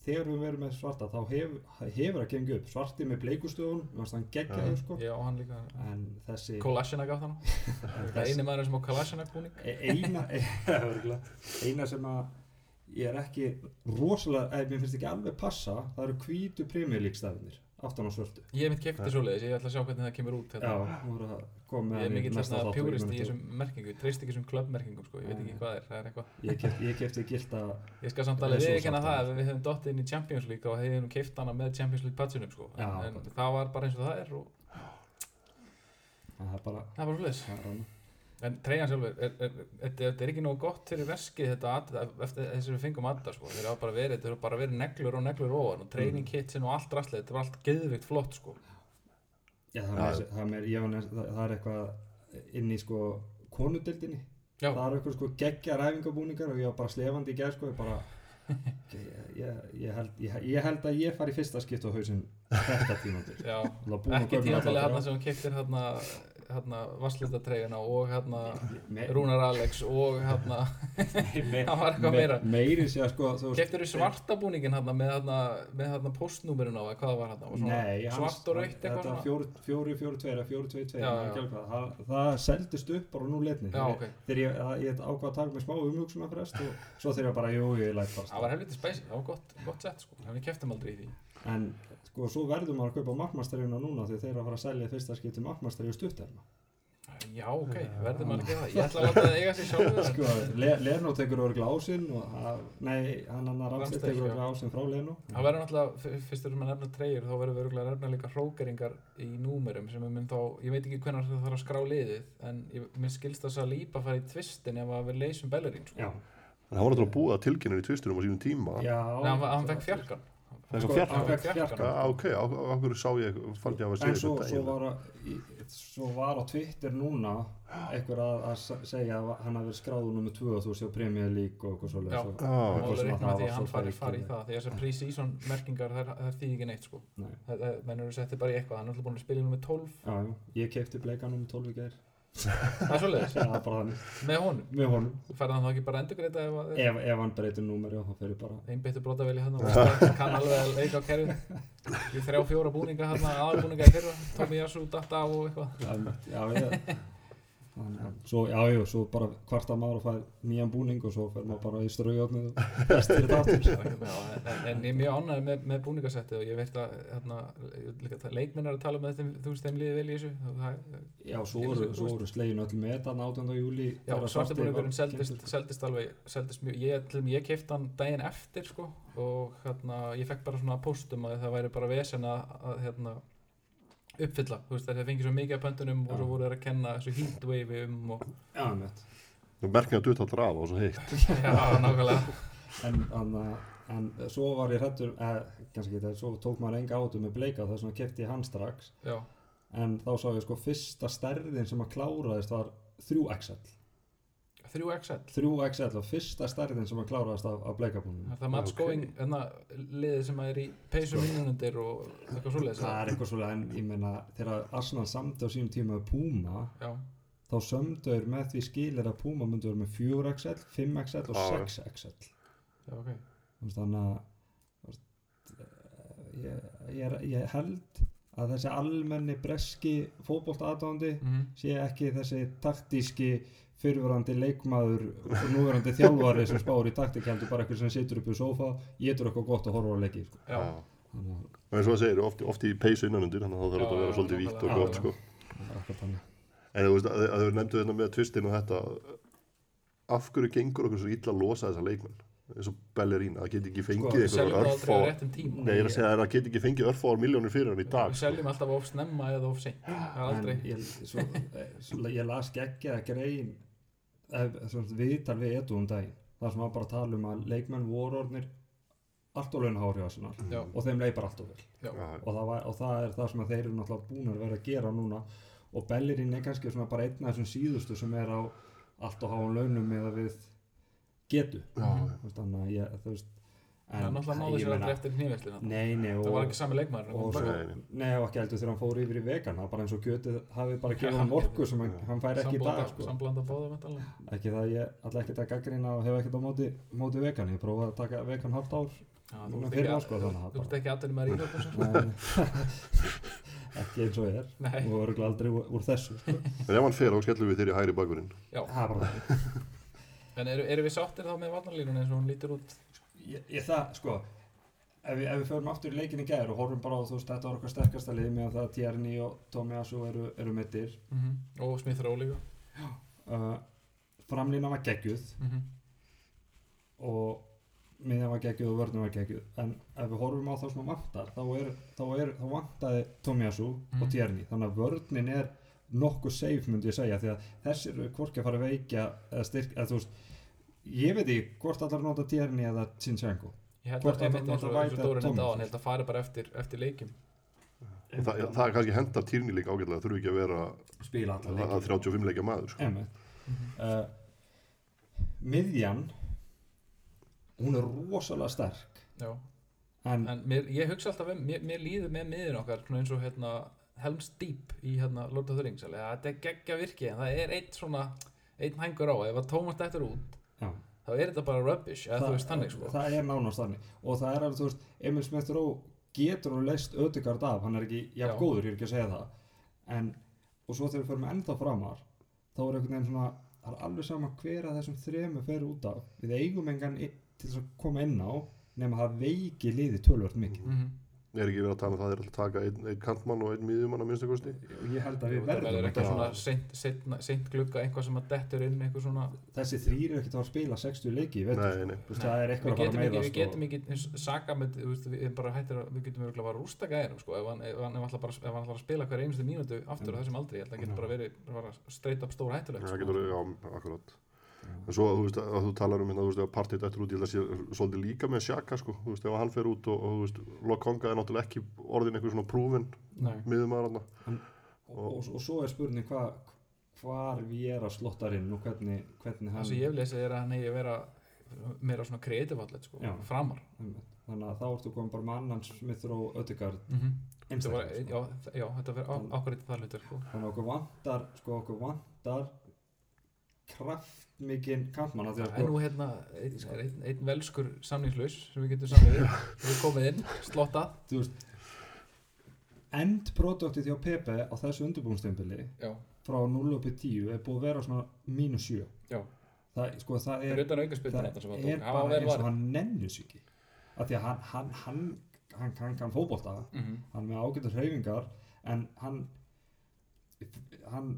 [SPEAKER 1] þegar við verum með svarta þá hef, hefur að gengi upp. Svarti með bleikustöðun mér finnst hann geggjaður sko.
[SPEAKER 2] Já, hann líka.
[SPEAKER 1] En þessi
[SPEAKER 2] Kolasina gaf það nú. Það er eini maður sem á Kolasina búning
[SPEAKER 1] e- eina eina sem að ég er ekki rosalega, eða mér finnst ekki alveg passa það eru hvítu premjörlíkstæðinir aftan á svörtu
[SPEAKER 2] Ég hef mitt kefti svoleiðis, ég ætla að sjá hvernig það kemur út
[SPEAKER 1] Já,
[SPEAKER 2] hérna.
[SPEAKER 1] þú voru að koma með
[SPEAKER 2] Ég er
[SPEAKER 1] hann í
[SPEAKER 2] mikill
[SPEAKER 1] næsta
[SPEAKER 2] þarna
[SPEAKER 1] þátt og ég
[SPEAKER 2] pjúrist
[SPEAKER 1] mun
[SPEAKER 2] í þessum merkingu, treyst ekki þessum klubbmerkingum sko, ég veit ekki hvað er, það er eitthvað.
[SPEAKER 1] Ég Ég kefti gilt að
[SPEAKER 2] Ég skal samt
[SPEAKER 1] Það
[SPEAKER 2] alveg
[SPEAKER 1] svo sárt
[SPEAKER 2] það
[SPEAKER 1] að-
[SPEAKER 2] ef við hefum dottið inn í Champions League og hefum keift hana með Champions League patsinum sko. En,
[SPEAKER 1] Já,
[SPEAKER 2] en
[SPEAKER 1] bara-
[SPEAKER 2] það var bara eins og það er og
[SPEAKER 1] það er bara
[SPEAKER 2] það
[SPEAKER 1] það er annað.
[SPEAKER 2] En treyjan sjálfur, er, er, er, þetta er ekki nógu gott fyrir veskið þetta eftir þess að við fengum aðda sko. Þeir hafa bara verið, þeir hafa bara verið neglur og neglur ofan og training kitsin og allt rastlið, þetta var allt geðvikt flott sko.
[SPEAKER 1] Já, það,
[SPEAKER 3] Já.
[SPEAKER 1] er, það, er, næst, það, það er eitthvað inn í sko konudildinni
[SPEAKER 2] Já,
[SPEAKER 1] það er eitthvað sko geggja ræfingabúningar og ég var bara slefandi í gær sko ég bara ég, ég, ég, held, ég, ég held að ég fari í fyrsta skipt á hausinn þetta tímandir ekki
[SPEAKER 2] tímabilið hérna sem hún keiftir hérna, hérna vasslutatreyjuna og hérna Rúnar Alex og hérna það var eitthvað meira.
[SPEAKER 1] meiri sé að sko
[SPEAKER 2] Keiftir þú svarta búningin hérna með hérna, með hérna postnúmerun á eða hvað það var hérna? Svart og
[SPEAKER 1] Þetta
[SPEAKER 2] eitthvað
[SPEAKER 1] var
[SPEAKER 2] svona?
[SPEAKER 1] fjóri, fjóri, fjóri, tveir, fjóri, tveir, tveir
[SPEAKER 2] Já,
[SPEAKER 1] maður
[SPEAKER 2] já.
[SPEAKER 1] ekki alveg hvað. það, það seldist upp bara nú letni þegar ég, að, ég ákvað að taka mig smá umhugsunar frest og svo þegar ég bara, jú, ég læt bara
[SPEAKER 2] Það var helviti spæsi, það var gott, gott sett sko. En
[SPEAKER 1] En sko, svo verður maður að kaupa markmasterjuna núna því þeir eru að fara að selja í fyrsta skipti markmasterju stutterna.
[SPEAKER 2] Já, ok, verður maður að gera það. Ég ætla að láta það eiga sig sjálfur.
[SPEAKER 1] Sko, Le Leno tekur örgla ásinn og, að- nei, hann annar Ramstedt, tekur
[SPEAKER 2] já.
[SPEAKER 1] örgla ásinn frá Leno.
[SPEAKER 2] Það verður náttúrulega, fyrst erum við að nefna treyjur, þá verður við örgulega að nefna líka hrókeringar í númerum sem við mynd þá, ég veit ekki hvernig það þarf að skrá liðið, en ég, mér skilst þess að lípa fara í tvistin ef að við leysum Bellerín, sko.
[SPEAKER 1] Já.
[SPEAKER 3] En hann var náttúrulega búið að tilkynna í tvistunum á sínum tíma.
[SPEAKER 1] Já.
[SPEAKER 2] Nei, hann, hann fekk fjarkan.
[SPEAKER 1] Sko,
[SPEAKER 3] fjarkan?
[SPEAKER 1] hann fekk
[SPEAKER 2] Fjarkan.
[SPEAKER 1] fjarkan.
[SPEAKER 3] Já, ok, á, hverju sá ég, fann ég að
[SPEAKER 1] En
[SPEAKER 3] segja
[SPEAKER 1] svo,
[SPEAKER 3] þetta
[SPEAKER 1] svo, var að, í, svo var á Twitter núna einhver að, að segja að hann hafi verið skráður nummið 2000 á Premier League og eitthvað svolítið.
[SPEAKER 2] Já.
[SPEAKER 1] Svo,
[SPEAKER 3] Já,
[SPEAKER 2] Og
[SPEAKER 1] Eitthvað
[SPEAKER 2] alveg
[SPEAKER 1] sem að
[SPEAKER 2] reikna
[SPEAKER 1] það
[SPEAKER 2] því að hann
[SPEAKER 1] svo
[SPEAKER 2] fari,
[SPEAKER 1] fake,
[SPEAKER 2] fari í það, því þessar pre-season merkingar, þær, þær þýð ekki neitt, sko.
[SPEAKER 1] nei.
[SPEAKER 2] Það- það- Menn eru settið bara í eitthvað, hann er alltaf búin að spila í nummer 12.
[SPEAKER 1] Já. Ég kefti bleika nummið 12 í gær.
[SPEAKER 2] Það er
[SPEAKER 1] Það er bara þannig.
[SPEAKER 2] með honum.
[SPEAKER 1] Með honum.
[SPEAKER 2] Færði hann þá ekki bara endurgreita ef að
[SPEAKER 1] Ef, ef hann breytir númeri og þá ég bara
[SPEAKER 2] einbyttu brotavel í hann og kann alveg leika á kerfið. Í þrjá fjóra búninga hann, aðalbúninga í fyrra, Tommy Yasu, Data og eitthvað.
[SPEAKER 1] Já, já, ég, að svo, já, já, svo bara kvarta maður og fær nýjan búning og svo fer maður bara í straujáttnið og þetta aftur.
[SPEAKER 2] Já, en, en ég er mjög ánægð með, með búningasettið og ég veit að hérna, líka, það- leikmenn er að tala með þeim, þú veist, þeim liði vel í þessu. Það,
[SPEAKER 1] Já, svo voru, svo voru slegin öll með þann 18. júli.
[SPEAKER 2] já, svartabúningurinn seldist, seldist alveg, seldist mjög, ég, til og með ég kefti hann daginn eftir, sko, og hérna, ég fekk bara svona póstum að það væri bara vesen að hérna, uppfylla, þú veist, þeir fengið svo mikið af pöntunum og svo voru þeir að kenna þessu heatwave um og,
[SPEAKER 1] Já, með.
[SPEAKER 3] Nú merkja að dutt allra af og svo heitt.
[SPEAKER 2] já, nákvæmlega.
[SPEAKER 1] En, en, en svo var ég hrættur, eh, kannski ekki það, svo tók maður enga átu með bleika þess vegna kefti ég hann strax.
[SPEAKER 2] Já,
[SPEAKER 1] En þá sá ég sko fyrsta stærðin sem að kláraðist var 3XL.
[SPEAKER 2] 3XL.
[SPEAKER 1] 3XL og fyrsta stærðin sem að kláraðist af, af bleikabúnum.
[SPEAKER 2] Það er Mats. Going, hérna, liðið sem er í peysum innunundir og eitthvað svoleiðis.
[SPEAKER 1] Það er eitthvað svolítið, en ég meina, þegar Arsenal samdi á sínum tíma Puma,
[SPEAKER 2] Já,
[SPEAKER 1] þá sömduður með því skilir að Puma myndi vera með 4XL, 5XL og
[SPEAKER 3] Já, já.
[SPEAKER 1] 6XL.
[SPEAKER 2] já, ok.
[SPEAKER 1] Þú veist, Þannig að eh, ég, ég, ég held að þessi almenni breski fótbolt aðdáðandi
[SPEAKER 2] Mm
[SPEAKER 1] sé ekki þessi taktíski fyrirverandi leikmaður og núverandi þjálfari sem spáur í taktík heldur bara eitthvað sem situr upp í sofa getur eitthvað gott að horfa á leiki sko.
[SPEAKER 2] Já,
[SPEAKER 1] þannig að
[SPEAKER 3] Og eins og það segir, oft, oft í peysu innanundir, þannig að það þarf að vera svolítið vítt og gott, sko. En þú veist, að, að þau nefndu þetta með tvistin og þetta, af hverju gengur okkur svo illa að losa þessa leikmenn? eins og Bellerín, að það geti ekki fengið
[SPEAKER 1] Sko,
[SPEAKER 3] sko,
[SPEAKER 2] seljum það aldrei á
[SPEAKER 3] örfá
[SPEAKER 2] réttum tíma
[SPEAKER 3] Nei, ég er að segja að það geti ekki fengið örfáar miljónir fyrir hann í dag
[SPEAKER 2] við
[SPEAKER 3] sko.
[SPEAKER 2] seljum alltaf of snemma eða of seint er
[SPEAKER 1] ég, ég las geggja grein viðtal við Edu um daginn þar sem var bara tala um að leikmenn voru orðnir allt og launhári á Arsenal
[SPEAKER 2] Já.
[SPEAKER 1] og þeim leipar allt og vel. Og það, var, og það er það sem að þeir eru náttúrulega búin að vera að gera núna. Og Bellerín er kannski svona bara einn af þessum síðustu sem er á allt og háum launum eða við getu. Þannig að ég, þú veist
[SPEAKER 2] er náttúrulega náðu
[SPEAKER 1] ég
[SPEAKER 2] sér aldrei eftir hnífestlina
[SPEAKER 1] Nei, nei og,
[SPEAKER 2] það var ekki sami
[SPEAKER 1] svo,
[SPEAKER 3] Nei,
[SPEAKER 1] og ekki heldur þegar hann fór yfir í vegan það er bara eins og kjötið hafi bara gefið hann orku sem hann, hann fær ekki í dag sko.
[SPEAKER 2] samblanda báða vantanlega
[SPEAKER 1] ekki það ég alltaf ekkert að gaggrina og hef ekkert á móti, móti vegan ég prófaði að taka vegan halvt ár á, sko, að
[SPEAKER 2] þú ert ekki aðeins með íþjóðbúsum
[SPEAKER 1] Nei, ekki eins og ég er.
[SPEAKER 2] Nei,
[SPEAKER 1] og örgulega aldrei úr, þessu sko.
[SPEAKER 3] En ef hann fer, þá skellum við þér í hægri bakverðin
[SPEAKER 2] já.
[SPEAKER 1] Það er bara það
[SPEAKER 2] en eru, við sáttir þá með varnarlínun eins og hún lítur út
[SPEAKER 1] ég, ég það, sko ef við, ef við förum aftur í leikin í gær og horfum bara á þú veist, þetta var okkar sterkasta lið meðan það að Tierney og Tomiyasu eru, eru mittir
[SPEAKER 2] Mhm. og Smith Rowe líka
[SPEAKER 1] uh, framlína var geggjuð
[SPEAKER 2] Mhm.
[SPEAKER 1] og miðjan var geggjuð og vörnum var geggjuð en ef við horfum á það sem vantar þá, er, þá, er, þá vantaði Tomiyasu
[SPEAKER 2] Mhm.
[SPEAKER 1] og Tierney þannig að vörnin er nokkuð safe myndi ég segja því að þessir eru hvorki að fara að veikja eða styrk eða þú veist ég veit ekki hvort allar nota Tierney eða
[SPEAKER 2] held
[SPEAKER 1] Hvort
[SPEAKER 2] og
[SPEAKER 1] væti
[SPEAKER 2] Dóri nefndi
[SPEAKER 1] Thomas.
[SPEAKER 2] á hann held að fara bara eftir, eftir leikjum
[SPEAKER 3] Og það, það er kannski hendar týrni líka ágætlega, þurfi ekki að vera
[SPEAKER 1] spila allar
[SPEAKER 3] að
[SPEAKER 1] leikir
[SPEAKER 3] 35 leikja maður sko.
[SPEAKER 1] Einmitt.
[SPEAKER 2] Mhm.
[SPEAKER 1] uh, miðjan hún er rosalega sterk
[SPEAKER 2] Já.
[SPEAKER 1] en,
[SPEAKER 2] en mér, ég hugsa alltaf um, mér, mér líður með miðin okkar eins og hérna Helms Deep í hérna Lord of the Rings alveg, að þetta er geggja virki en það er eitt svona einn hængur á ef að Tómas dættur út
[SPEAKER 1] já,
[SPEAKER 2] þá er þetta bara rubbish eða þú veist þannig sko.
[SPEAKER 1] það er nánast þannig. Og það er alveg, þú veist, Emil Smith Rowe getur hún leist ödegard af, hann er ekki
[SPEAKER 2] Já.
[SPEAKER 1] góður, ég er ekki að segja það. En, og svo þegar við förum ennþá framar þá er einhvern veginn svona það er alveg sama hver að þessum þremu fer út af. Við eigum engan i- til þess að koma inn á nema það veiki liði tölvört mikið.
[SPEAKER 2] Mhm.
[SPEAKER 3] Er ekki verið að tala um það er alltaf að taka einn, einn kantmann og einn miðjumann að minnstu kosti?
[SPEAKER 1] Og ég held að við
[SPEAKER 2] það
[SPEAKER 1] verðum
[SPEAKER 2] verður
[SPEAKER 1] að
[SPEAKER 2] eitthvað svona
[SPEAKER 1] það.
[SPEAKER 2] seint, glugga eitthvað sem að dettur inn eitthvað svona
[SPEAKER 1] þessi þrýr er ekkert að spila 60 leiki í vetur.
[SPEAKER 3] nei, nei,
[SPEAKER 1] Þú veist, það er eitthvað
[SPEAKER 2] við
[SPEAKER 1] að fara
[SPEAKER 2] getum
[SPEAKER 1] að
[SPEAKER 2] ekki,
[SPEAKER 1] meira
[SPEAKER 2] við getum ekki saka með, þú veist, við, bara hættir að, við getum bara að rústa gæðinum sko, ef hann, ætlar bara, ef hann ætlar að spila hver einustu mínútu aftur á þessum aldri, ég held að það
[SPEAKER 3] það en svo, þú veist, að þú talar um hérna, þú veist, ef partið eftir út, ég held að sé svolítið líka með Sjaka, sko, þú veist, ef hann fer út og, og þú veist, Lokonga er náttúrulega ekki orðin einhver svona prúfin
[SPEAKER 2] Nei.
[SPEAKER 3] miðjumaður hann
[SPEAKER 1] og, og, og svo er spurning hva, hvar við er að slottar inn og hvernig, hvernig
[SPEAKER 2] það
[SPEAKER 1] hann
[SPEAKER 2] sem ég hef lesið er að hann eigi að vera meira svona kreatív allir sko,
[SPEAKER 1] Já.
[SPEAKER 2] framar
[SPEAKER 1] þannig að þá ertu komin bara með annan Smith og Ödegard
[SPEAKER 2] mm
[SPEAKER 1] einstaklega
[SPEAKER 2] já,
[SPEAKER 1] sko.
[SPEAKER 2] já, þetta verður á- ákvarðið það hlutur sko.
[SPEAKER 1] þannig að okkur vantar sko okkur vantar kraftmikinn að
[SPEAKER 2] en
[SPEAKER 1] sko
[SPEAKER 2] nú hérna einn ein, ein velskur samningslaus sem við getum samið við. Komið inn,
[SPEAKER 1] veist endproduktið hjá Pepe á þessu undirbúinstempili frá 0 upp í 10 er búið að vera svona mínus 7
[SPEAKER 2] já,
[SPEAKER 1] það, sko, það er, það
[SPEAKER 2] hann
[SPEAKER 1] er
[SPEAKER 2] hann
[SPEAKER 1] bara eins og hann nennir sig ekki. Af því að hann hann, hann, hann, hann kann fótbolta.
[SPEAKER 2] Mhm.
[SPEAKER 1] hann er með ágættur hreyfingar en hann hann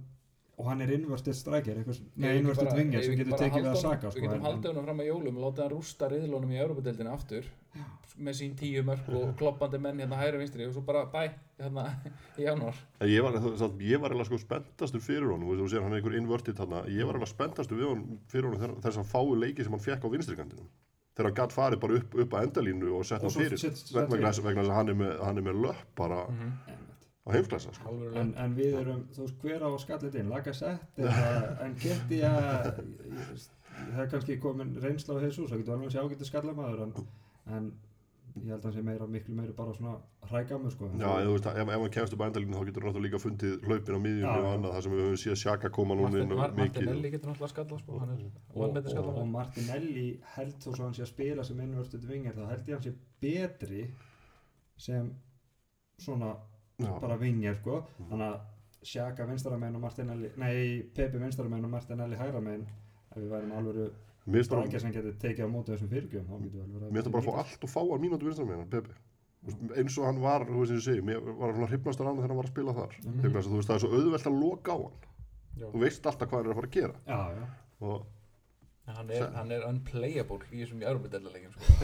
[SPEAKER 1] og hann er inverted striker einhvers, nei,
[SPEAKER 2] Ef við
[SPEAKER 1] inverted
[SPEAKER 2] bara-
[SPEAKER 1] winger
[SPEAKER 2] ef
[SPEAKER 1] sem getur tekið við
[SPEAKER 2] halda
[SPEAKER 1] að saka
[SPEAKER 2] Við
[SPEAKER 1] sko,
[SPEAKER 2] getum haldið honum fram að jólum og látið hann rústa riðlunum í Európa-deildinni aftur. Með sín tíu mörg og kloppandi menn hérna hægri vinstri og svo bara bæ hérna í janúar.
[SPEAKER 3] En ég var, samt, ég var eiginlega sko spenntastur fyrir honum, þú veist, þú sér hann er einhver invertið þarna, ég var eiginlega spenntastur við honum fyrir honum þess að fáu leiki sem hann fekk á vinstrikandinum. Þegar hann gætt farið bara upp, upp að endalínu og sett
[SPEAKER 1] Og
[SPEAKER 3] hann fyrir,
[SPEAKER 1] set- set
[SPEAKER 3] vegna þess vegna þess að hann er með, hann er með löpp bara.
[SPEAKER 2] Mhm.
[SPEAKER 3] Á heimsklassa, sko.
[SPEAKER 1] En, en við erum, þú veist, hver á skallit inn Lagasett en geti að það er kannski komin reynsla á Jesus, það getur alveg að sjá getur skallamaður en, en ég held að hann sé meira, miklu meira bara svona hrægamur sko.
[SPEAKER 3] Já, þú veist, ef, ef hann kemst upp að endalínu þá getur náttúrulega líka fundið hlaupin á miðjunni
[SPEAKER 1] Já,
[SPEAKER 3] og annað, það sem við höfum séð Sjaka koma núna
[SPEAKER 2] Martin,
[SPEAKER 3] inn
[SPEAKER 2] Mar
[SPEAKER 3] og mikið.
[SPEAKER 2] Elli getur náttúrulega skallað sko, hann er
[SPEAKER 1] og, og, og Martinelli held þó svo hann sé að spila sem innvörstuð vingar þá held ég hann sé betri sem svona
[SPEAKER 3] Já.
[SPEAKER 1] bara vingar sko þannig að Sjaka vinstramenn og Martinelli nei, Pepe vinstramenn og Martinelli hægramenn ef við værum alveg strækja sem getur tekið á móti þessum verið
[SPEAKER 3] Mér það bara að fá allt og fáar mínútu vinstra með hann, Pepe. Þú veist, eins og hann var, þú veist sem ég segi, var svona hrifnastur annað þegar hann var að spila þar. Mm. Þú veist, það er svo auðvelt að loka á hann.
[SPEAKER 2] Já.
[SPEAKER 3] Þú veist alltaf hvað hann er að fara að gera.
[SPEAKER 1] já, já,
[SPEAKER 3] Og
[SPEAKER 2] hann er, hann er unplayable í þessum Európa-deildalegjum sko.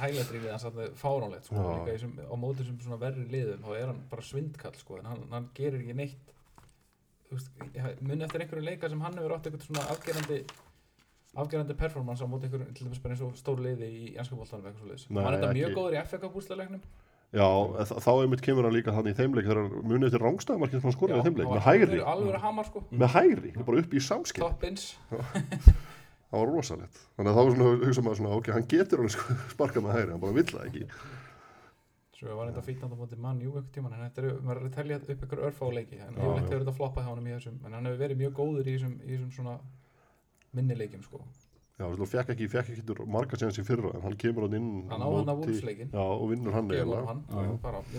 [SPEAKER 2] hæglætrýnið hans alveg fáránlegt sko. Þessum, á móti þessum svona verri liðum þá er hann bara svindkall sko. hann, hann gerir ekki neitt veist, muni eftir einhverju leika sem hann hefur átt eitthvað svona afgerandi afgerandi performance á móti einhverju stór liði í ennskapoltanum hann er þetta mjög góður í FK bústalegnum
[SPEAKER 3] já, þá einmitt kemur hann líka þannig í þeimleik þegar hann munið eftir rángstæðumarkið sem hann skoraði í þeimleik með hægri.
[SPEAKER 2] alveg hamar sko
[SPEAKER 3] Með er bara upp í samskip.
[SPEAKER 2] toppins
[SPEAKER 3] Það var rosalegt. Þannig að þá svona, hugsa maður svona, ok, hann getur hann sko sparkað með hægri, hann bara vill það ekki.
[SPEAKER 2] Svo var þetta fýtnand á móti mann, jú, eitthvað tíman, en þetta er, maður er að telja upp ykkur örfá leiki, en yfirleitt
[SPEAKER 3] já.
[SPEAKER 2] hefur þetta floppað hjá honum í þessum, en hann hefur verið mjög góður í þessum, í þessum svona minni leikjum, sko.
[SPEAKER 3] Já, þú fekk ekki, fekk ekki marga séðans í fyrra, en hann kemur hann inn
[SPEAKER 2] Hann á hann Wolfsleikin,
[SPEAKER 3] Já, og vinnur hann
[SPEAKER 2] hann,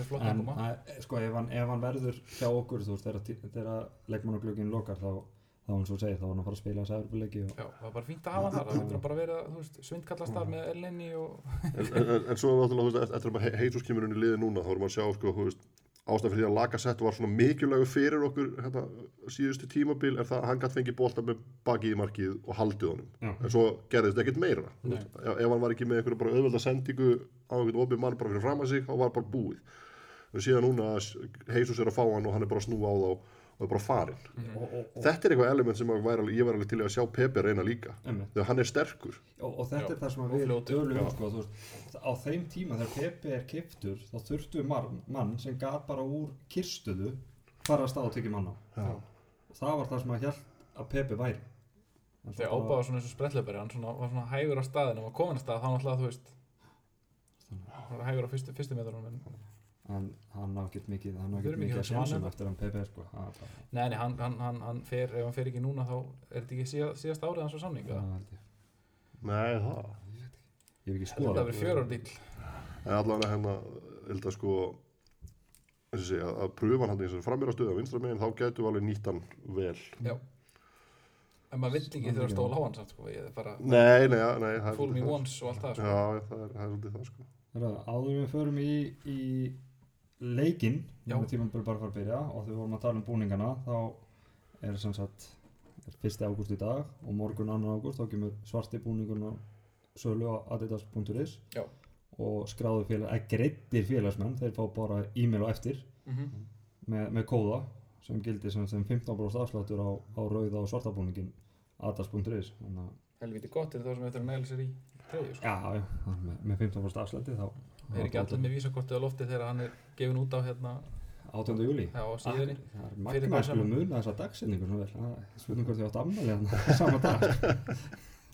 [SPEAKER 2] flott
[SPEAKER 1] en
[SPEAKER 2] að koma.
[SPEAKER 1] að, sko ef hann, ef hann verður hjá okkur þú veist þegar, leikmannaglögin lokar þá, þá og þú segir, þá var hann að fara að spila þessi Evropuleiki og
[SPEAKER 2] Já, það var bara fínt að hafa hann þar, það hann bara verið að, þú veist, svindkallast þar með Eleni og,
[SPEAKER 3] en, en, en, en svo er náttúrulega, þú veist, eftir að heitus kemur inn í liði núna, þá erum við að sjá, sko, þú veist, ástæðan fyrir því að Lagasett var svona mikilvægur fyrir okkur hérna, síðustu tímabil er það að hann gætt fengið bolta með bakið í markið og haldið honum
[SPEAKER 1] Já.
[SPEAKER 3] en svo gerðist ekkert meira
[SPEAKER 2] Nei.
[SPEAKER 3] ef hann var ekki með einhverju bara auðvelda sendingu á einhvern opið mann bara fyrir fram að sig þá var bara búið en síðan núna heisus er að fá hann og hann er bara að snúa á þá og bara farinn.
[SPEAKER 1] Og, og, og,
[SPEAKER 3] þetta er eitthvað element sem að alveg- ég var alveg til að sjá Pepe reyna líka.
[SPEAKER 1] Einmitt.
[SPEAKER 3] þegar hann er sterkur.
[SPEAKER 1] Og, og þetta
[SPEAKER 2] Já,
[SPEAKER 1] er það sem við
[SPEAKER 3] Já.
[SPEAKER 1] um sko, þú veist, á þeim tíma þegar Pepe er kiptur þá þurftu mann, mann sem gat bara úr kirstuðu fara að stað og tekja mann á.
[SPEAKER 3] Já.
[SPEAKER 1] og það var það sem að held að Pepe væri.
[SPEAKER 2] Þegar ábáða svona eins og sprellöpari, hann svona, var svona hægur á staðinu og var komin á stað, þá náttúrulega, þú veist, hann var hægur á fyrstu, fyrstu metrunum, en
[SPEAKER 1] hann, hann á ekkert mikið hann á
[SPEAKER 2] Við
[SPEAKER 1] ekkert mikið
[SPEAKER 2] að svana.
[SPEAKER 1] eftir hann Pepe sko.
[SPEAKER 2] Nei, nei, hann, hann, hann, hann fer, ef hann fer ekki núna þá er þetta ekki síða, síðast árið hans á samning
[SPEAKER 1] Já,
[SPEAKER 2] eða?
[SPEAKER 1] held ég.
[SPEAKER 3] Nei, það
[SPEAKER 1] ég hef ekki
[SPEAKER 2] Þetta
[SPEAKER 1] skoðað
[SPEAKER 2] verður fjör ára dýl
[SPEAKER 3] En allavega hérna, held að sko, segja, að pröfa hann og framir á stöðu á vinstra meginn, þá getum við alveg nýtt hann vel.
[SPEAKER 2] Já En maður vill ekki þurfa að stóla á hann samt, sko, ég bara
[SPEAKER 3] Nei, nei, nei.
[SPEAKER 2] full me once og allt það, sko
[SPEAKER 3] Já, það er, það er svolítið það, sko.
[SPEAKER 1] Áður en við förum í, í leikinn, núna tímum bara að fara að byrja og þegar við vorum að tala um búningana þá er sem sagt 1. ágúst í dag og morgun 2. ágúst þá kemur svarti búningurinn á sölu á adidas.is og skráðu félag, eða greittir félagsmenn þeir fá bara e-mail á eftir
[SPEAKER 2] Mhm.
[SPEAKER 1] með, með kóða sem gildir sem, sem 15% afsláttur á, á rauða og svarta búningin adidas.is
[SPEAKER 2] Helviti gott er það sem þetta er að næla sér í treyju, sko
[SPEAKER 1] já, já, með, með 15% afslætti þá
[SPEAKER 2] Er ekki allir með vísakortið á lofti þegar hann er gefin út á hérna
[SPEAKER 1] 18. júli
[SPEAKER 2] Já, síðunni
[SPEAKER 1] Það er magna
[SPEAKER 2] það
[SPEAKER 1] að muna þessa svona vel. Það er Spurning hvort ég átt ammali hann sama dag.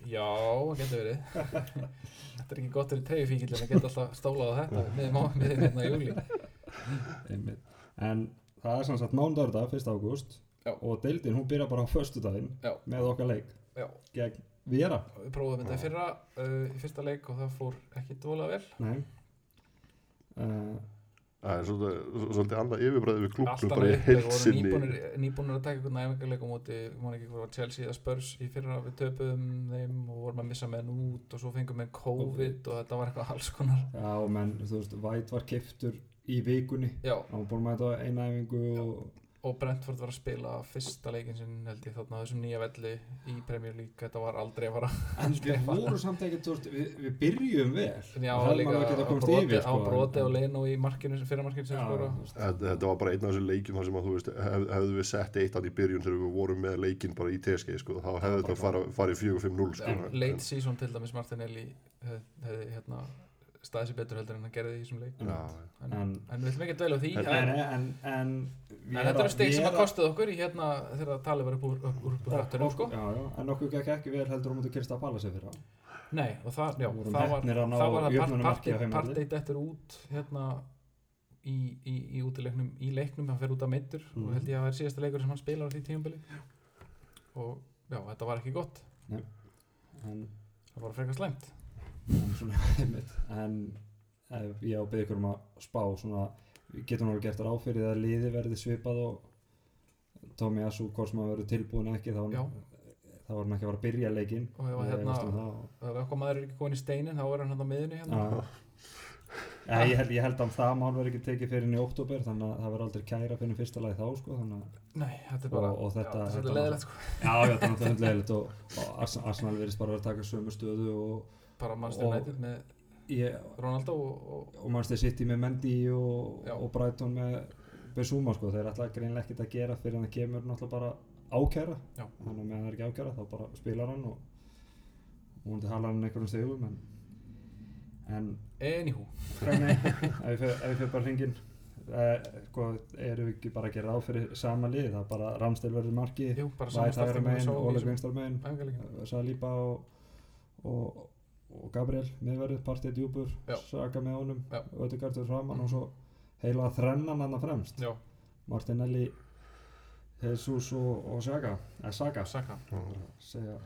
[SPEAKER 2] Já, það getur verið Þetta er ekki gott fyrir treyjufíkillin að geta alltaf stólað á þetta með mánuðin hérna í júli.
[SPEAKER 1] En það er sem sagt mánudagur dag, 1. ágúst og deildin hún byrja bara á föstudaginn
[SPEAKER 2] Já.
[SPEAKER 1] með okkar leik
[SPEAKER 2] Já,
[SPEAKER 1] gegn Vera.
[SPEAKER 2] við prófum þetta í fyrra uh, í fyrsta leik og það fór ekki dvolega vel
[SPEAKER 1] Nei.
[SPEAKER 3] Það er svolítið, svolítið annað yfirbræði við klúknum bara í heilsinni.
[SPEAKER 2] nýbúnir, nýbúnir að taka einhvern æfingarleik á móti, ég man ekki hvað var Chelsea eða Spurs í fyrra við töpuðum þeim og vorum að missa með út og svo fengum við COVID og þetta var eitthvað alls konar
[SPEAKER 1] já, menn, þú veist, Væt var keftur í vikunni.
[SPEAKER 2] Já,
[SPEAKER 1] Hann var búin að mæta eina æfingu og
[SPEAKER 2] og Brentford var að spila fyrsta leikin sinn held ég þarna á þessum nýja velli í Premier League, þetta var aldrei að fara
[SPEAKER 1] En við vorum samt ekki, veist, við, við byrjum vel.
[SPEAKER 2] Já,
[SPEAKER 1] Og alveg getað
[SPEAKER 2] á
[SPEAKER 1] komist
[SPEAKER 2] broti,
[SPEAKER 1] yfir,
[SPEAKER 2] á
[SPEAKER 1] sko,
[SPEAKER 2] broti og leinu í markinu, fyrra markinu sem
[SPEAKER 1] Já,
[SPEAKER 2] skora
[SPEAKER 1] þú veist,
[SPEAKER 3] Þetta var bara einn af þessum leikjum þar sem að þú veist, hef, hefðu við sett eitt hann í byrjun þegar við vorum með leikinn bara í TSG sko, þá hefðu þetta fara, farið 4-5-0 sko.
[SPEAKER 2] Late season til dæmis Martinelli hefði, hefði hérna, staðið sér betur heldur en hann gerði í þessum leik.
[SPEAKER 3] Já,
[SPEAKER 2] en,
[SPEAKER 1] En-
[SPEAKER 2] en við ætlum ekki að dveila á því
[SPEAKER 3] En-
[SPEAKER 2] en,
[SPEAKER 1] En, en, en,
[SPEAKER 2] en þetta eru stig sem að kostuð okkur í hérna þegar talið var upp úr, upp úr, upp úr hattunum sko.
[SPEAKER 1] Já, já, en okkur gekk ekki vel heldur um að kyrsta að pala sig fyrir það.
[SPEAKER 2] Nei, og það, já, það var
[SPEAKER 1] að
[SPEAKER 2] það var það part,
[SPEAKER 1] jöfnunarmarki á
[SPEAKER 2] part,
[SPEAKER 1] heimavelli.
[SPEAKER 2] part eitt eftir út hérna í, í, í útileiknum í leiknum, hann fer út af meittur
[SPEAKER 1] Mhm.
[SPEAKER 2] og held ég að það er síðasta leikur sem hann spilar á því tíumbili og já, þetta var ekki gott. Það var frekar slæmt
[SPEAKER 1] en ef ég á að byggja ykkur um að spá svona, getum alveg gert ráð fyrir að liði verði svipað og Tommy Asu, hvort sem að verður tilbúin ekki, þá, var hann ekki að fara að byrja leikinn.
[SPEAKER 2] og ef, hérna,
[SPEAKER 1] efast um
[SPEAKER 2] eitthvað maður er ekki komin í steinin þá er hann hérna á miðunni hérna.
[SPEAKER 1] Já. Ja, ég, held, ég held að það mál verður ekki tekið fyrir í oktober þannig að það verður aldrei kæra fyrir fyrsta lagi þá sko,
[SPEAKER 2] Nei, þetta er bara
[SPEAKER 1] Og- og þetta-
[SPEAKER 2] já, þetta er
[SPEAKER 1] þetta
[SPEAKER 2] leðilegt sko.
[SPEAKER 1] Já, já, það er náttúrulega leðilegt og, og Ars- Arsenal verðist bara vera að taka sömu stöðu og,
[SPEAKER 2] bara Manchester United með
[SPEAKER 1] ég,
[SPEAKER 2] Ronaldo og, og
[SPEAKER 1] og Manchester City með Mendy og, og Brighton með Besuma sko, þeir ætla greinlega ekkert að gera fyrir hann kemur náttúrulega bara ákæra. Þannig að meðan það er ekki ákæra þá bara spilar hann og hún til hala hann einhverjum stegum en, en
[SPEAKER 2] anywho.
[SPEAKER 1] Ef ég fyrir bara hringin eh, sko, erum við ekki bara að gera á fyrir sama lið, það er bara Ramstil verður marki,
[SPEAKER 2] Jú, bara
[SPEAKER 1] Væt hægra
[SPEAKER 2] samanstættum
[SPEAKER 1] megin, Óleg vinstar megin Saliba og, og, og Gabriel miðverðið, partið djúpur
[SPEAKER 2] Já.
[SPEAKER 1] Saka með honum, fyrir framann og svo heila þrennan hann fremst.
[SPEAKER 2] Já,
[SPEAKER 1] Martinelli Jesus og, og Saka eða Saka.
[SPEAKER 2] Saka.
[SPEAKER 1] Segja,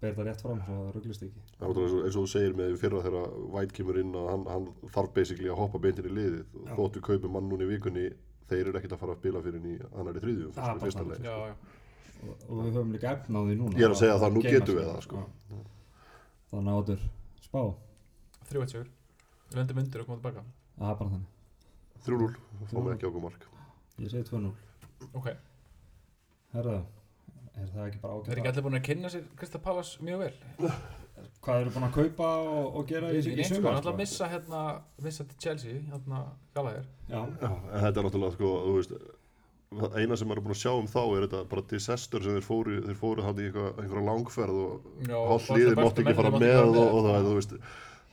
[SPEAKER 1] ber það rétt fram svo það rugglist ekki.
[SPEAKER 3] Það er eins og- eins og þú segir með fyrra þegar White kemur inn að hann, hann þarf basically að hoppa beintin í liðið. Og þóttu kaupið mann núna í vikunni þeir eru ekkert að fara að spila fyrir í annari þriðju
[SPEAKER 1] Ah, bara
[SPEAKER 3] fyrsta
[SPEAKER 2] Já,
[SPEAKER 3] sko.
[SPEAKER 2] já.
[SPEAKER 1] Og, og við höfum líka efna á því núna
[SPEAKER 3] Ég er að segja það, nú getum við það, sko.
[SPEAKER 1] Að áttur spá,
[SPEAKER 2] Þrjú eitt sigur Við lendum undir og komum tilbaka.
[SPEAKER 1] Það er bara þannig.
[SPEAKER 3] 3-0, fáum ekki okkur mark.
[SPEAKER 1] Ég segi 2-0
[SPEAKER 2] Ok.
[SPEAKER 1] Herra, er það ekki bara
[SPEAKER 2] Er
[SPEAKER 1] ágætt
[SPEAKER 2] ekki allir búin að kynna sér Krista Pallas mjög vel?
[SPEAKER 1] hvað eru búin að kaupa og, og gera í, í,
[SPEAKER 2] sko,
[SPEAKER 1] sumar?
[SPEAKER 2] hann ætla að missa hérna Missa til Chelsea Hérna
[SPEAKER 1] Já,
[SPEAKER 3] en þetta er náttúrulega sko, þú veist það eina sem maður er búin að sjá um þá er þetta bara disaster sem þeir fóru, þeir fóru hann í eitthvað, einhverja langferð og hálf
[SPEAKER 2] bestu
[SPEAKER 3] mátti ekki fara með og, og það, þú veist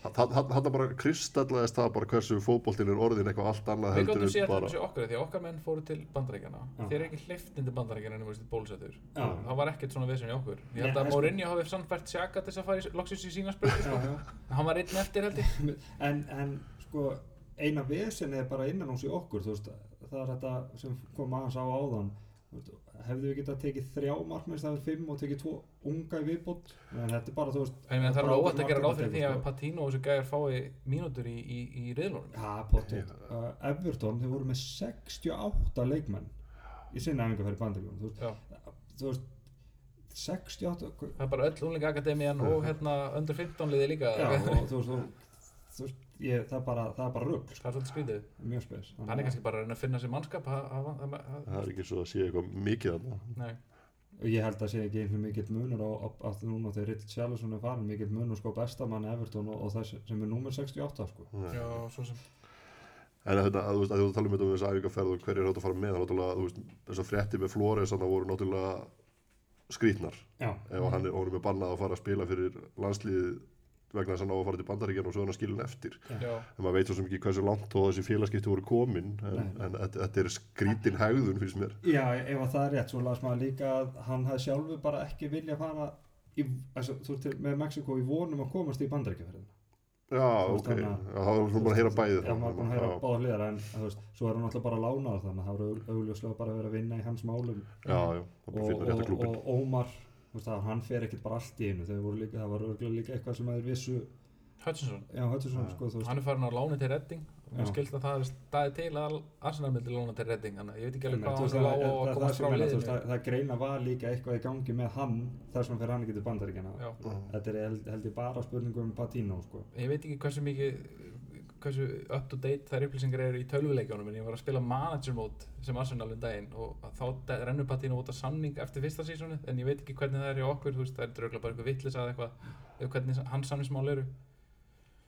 [SPEAKER 3] hann bara kristallaðist það bara hversu fótboltinn er orðin eitthvað allt annað
[SPEAKER 2] Við
[SPEAKER 3] heldur
[SPEAKER 2] gáttum séð
[SPEAKER 3] en
[SPEAKER 2] þetta
[SPEAKER 3] bara
[SPEAKER 2] þessi okkar því að okkar menn fóru til bandaríkjana. Þeir eru ekki hleyft inn til bandaríkjana en þú veist bólusettur
[SPEAKER 1] Já.
[SPEAKER 2] Það var ekkert svona vesen í okkur. Ég held að
[SPEAKER 1] en sko-
[SPEAKER 2] Mourinho hafi samfært Sjaka til þess að fara í, loksins í sína spröðu sko. Hann var einn eftir held ég.
[SPEAKER 1] En, en sko eina vesen er bara innan hús í okkur þú veist, það er þetta sem kom aðeins á áðan hefðu við getað tekið þrjá markmennst það er fimm og tekið tvo unga í viðbót en þetta er bara þú veist
[SPEAKER 2] En það er
[SPEAKER 1] bara
[SPEAKER 2] óvægt að gera ráð fyrir því að. Patino og þessu gæjar fái mínútur í, í, í riðlunum
[SPEAKER 1] Já, potið. Uh, Everton, þeir voru með 68 leikmenn í sinna æfingarferð í bandaríkjum. Þú, veist- þú veist, 68, hva-
[SPEAKER 2] Það er bara öll unglinga akademían og hérna undir 15 liði líka
[SPEAKER 1] já, og þú veist, þú veist, ég, það er bara, það er bara rugg,
[SPEAKER 2] Það er svolítið skrítið.
[SPEAKER 1] Mjög spes.
[SPEAKER 2] Hann er kannski bara að reyna að finna sér mannskap
[SPEAKER 3] það er ekki svo að sé eitthvað mikið
[SPEAKER 1] Ég held að sé ekki einhvern mikill munur á núna þegar Richard Charlesson er farin, mikill munur sko bestamann Everton og, og þess sem er númer 68 sko.
[SPEAKER 2] Já, svo sem.
[SPEAKER 3] En þetta, að, þú veist, að þú talum um þessu æfingarferð og hverju er hægt að fara með, það er náttúrulega, þú veist, þessar frétti með Flores þannig voru náttúrulega skrítnar.
[SPEAKER 1] Já,
[SPEAKER 3] Ef hann er með bannað að fara að spila fyrir landsliðið vegna þess að hann á að fara til bandaríkjan og svo hann skilin eftir.
[SPEAKER 2] Já,
[SPEAKER 3] En maður veit svo sem ekki hversu langt og þessi félagskipti voru komin, en, en þetta, þetta er skrítin hegðun finnst mér.
[SPEAKER 1] Já, ef að það er rétt, svo las maður líka að hann hafði sjálfur bara ekki vilja fara í, altså, þú veist, með Mexiko í vonum að komast í bandaríkjaferðina.
[SPEAKER 3] Já, ok,
[SPEAKER 1] þannig að-
[SPEAKER 3] já, það var svona bara að heyra bæði
[SPEAKER 1] Já, maður er búin að heyra báða hliðar en þú veist, svo er hann alltaf bara þannig að það voru augljóslega bara að vera að vinna í hans málum.
[SPEAKER 3] Já, já, það
[SPEAKER 1] og, og, og það, hann fer ekkert bara allt í einu, líka, það var örgulega líka eitthvað sem að þeir vissu,
[SPEAKER 2] Hutchinson.
[SPEAKER 1] Já, Hutchison,
[SPEAKER 3] Já.
[SPEAKER 1] sko,
[SPEAKER 2] Hann er farin á láni til Redding og skilst að það er staðið til að Arsenal myndi lána til Redding þannig að ég veit ekki alveg hvað hann
[SPEAKER 1] það,
[SPEAKER 2] á
[SPEAKER 1] það,
[SPEAKER 2] komast
[SPEAKER 1] sem
[SPEAKER 2] frá liðinu.
[SPEAKER 1] það, það greina var líka eitthvað í gangi með hann þess vegna fyrir hann ekki til bandaríkjana
[SPEAKER 2] Já,
[SPEAKER 1] þetta er held, held ég bara spurningu um Patino sko.
[SPEAKER 2] ég veit ekki hversu mikið hversu up to date þær upplýsingar eru í tölvuleikjónum en ég var að spila manager mode sem Arsenal um daginn og þá rennur Patino út af samning eftir fyrsta sísónu en ég veit ekki hvernig það er í okkur þú veist, það er dröglega bara eitthvað vittlis að eitthvað eða hvernig hans samningsmál eru.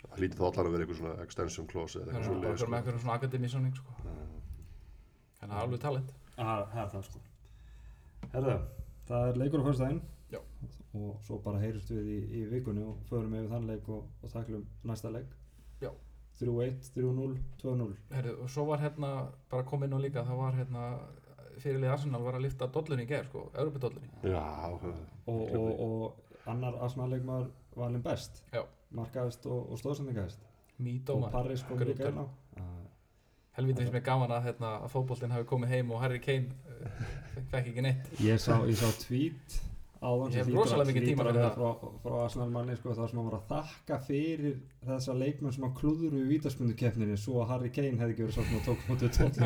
[SPEAKER 3] Það lítið þá allar að vera eitthvað svona extension clause eða
[SPEAKER 2] það er
[SPEAKER 3] eitthvað
[SPEAKER 2] bara
[SPEAKER 3] svona
[SPEAKER 2] með eitthvað svona akademísamning sko. þannig að það er alveg talent.
[SPEAKER 1] Það er það sko. Herðu, það er leikur á fyrstæðin og svo bara heyrist við í, í vikunni og förum yfir þann leik og, og taklum næsta leik. 3-1, 3-0, 2-0
[SPEAKER 2] Herru, og svo var hérna bara komið nú líka þá var hérna fyrirlið Arsenal var að lifta dollunni í gerð sko, Európa-dollunni
[SPEAKER 3] Já,
[SPEAKER 1] og, og, og annar Arsenal leikmaður valinn best.
[SPEAKER 2] Já.
[SPEAKER 1] markaðist og, og stóðsendingahist
[SPEAKER 2] Mító
[SPEAKER 1] og Paris kom líka
[SPEAKER 2] Grútur.
[SPEAKER 1] inn á.
[SPEAKER 2] Helvítið finnst mér gaman að, hérna, að fótboltinn hafi komið heim og Harry Kane uh, fekk ekki neitt.
[SPEAKER 1] Ég sá, ég sá tweet áðan
[SPEAKER 2] Ég
[SPEAKER 1] sem
[SPEAKER 2] hef rosalega
[SPEAKER 1] að-
[SPEAKER 2] mikið tíma
[SPEAKER 1] að
[SPEAKER 2] fyrir
[SPEAKER 1] vera frá, frá Arsenal manni sko, það sem hann var að þakka fyrir þessa leikmenn sem að klúðuru í vítaspundukeppninni svo að Harry Kane hefði ekki verið að tók mútið tótt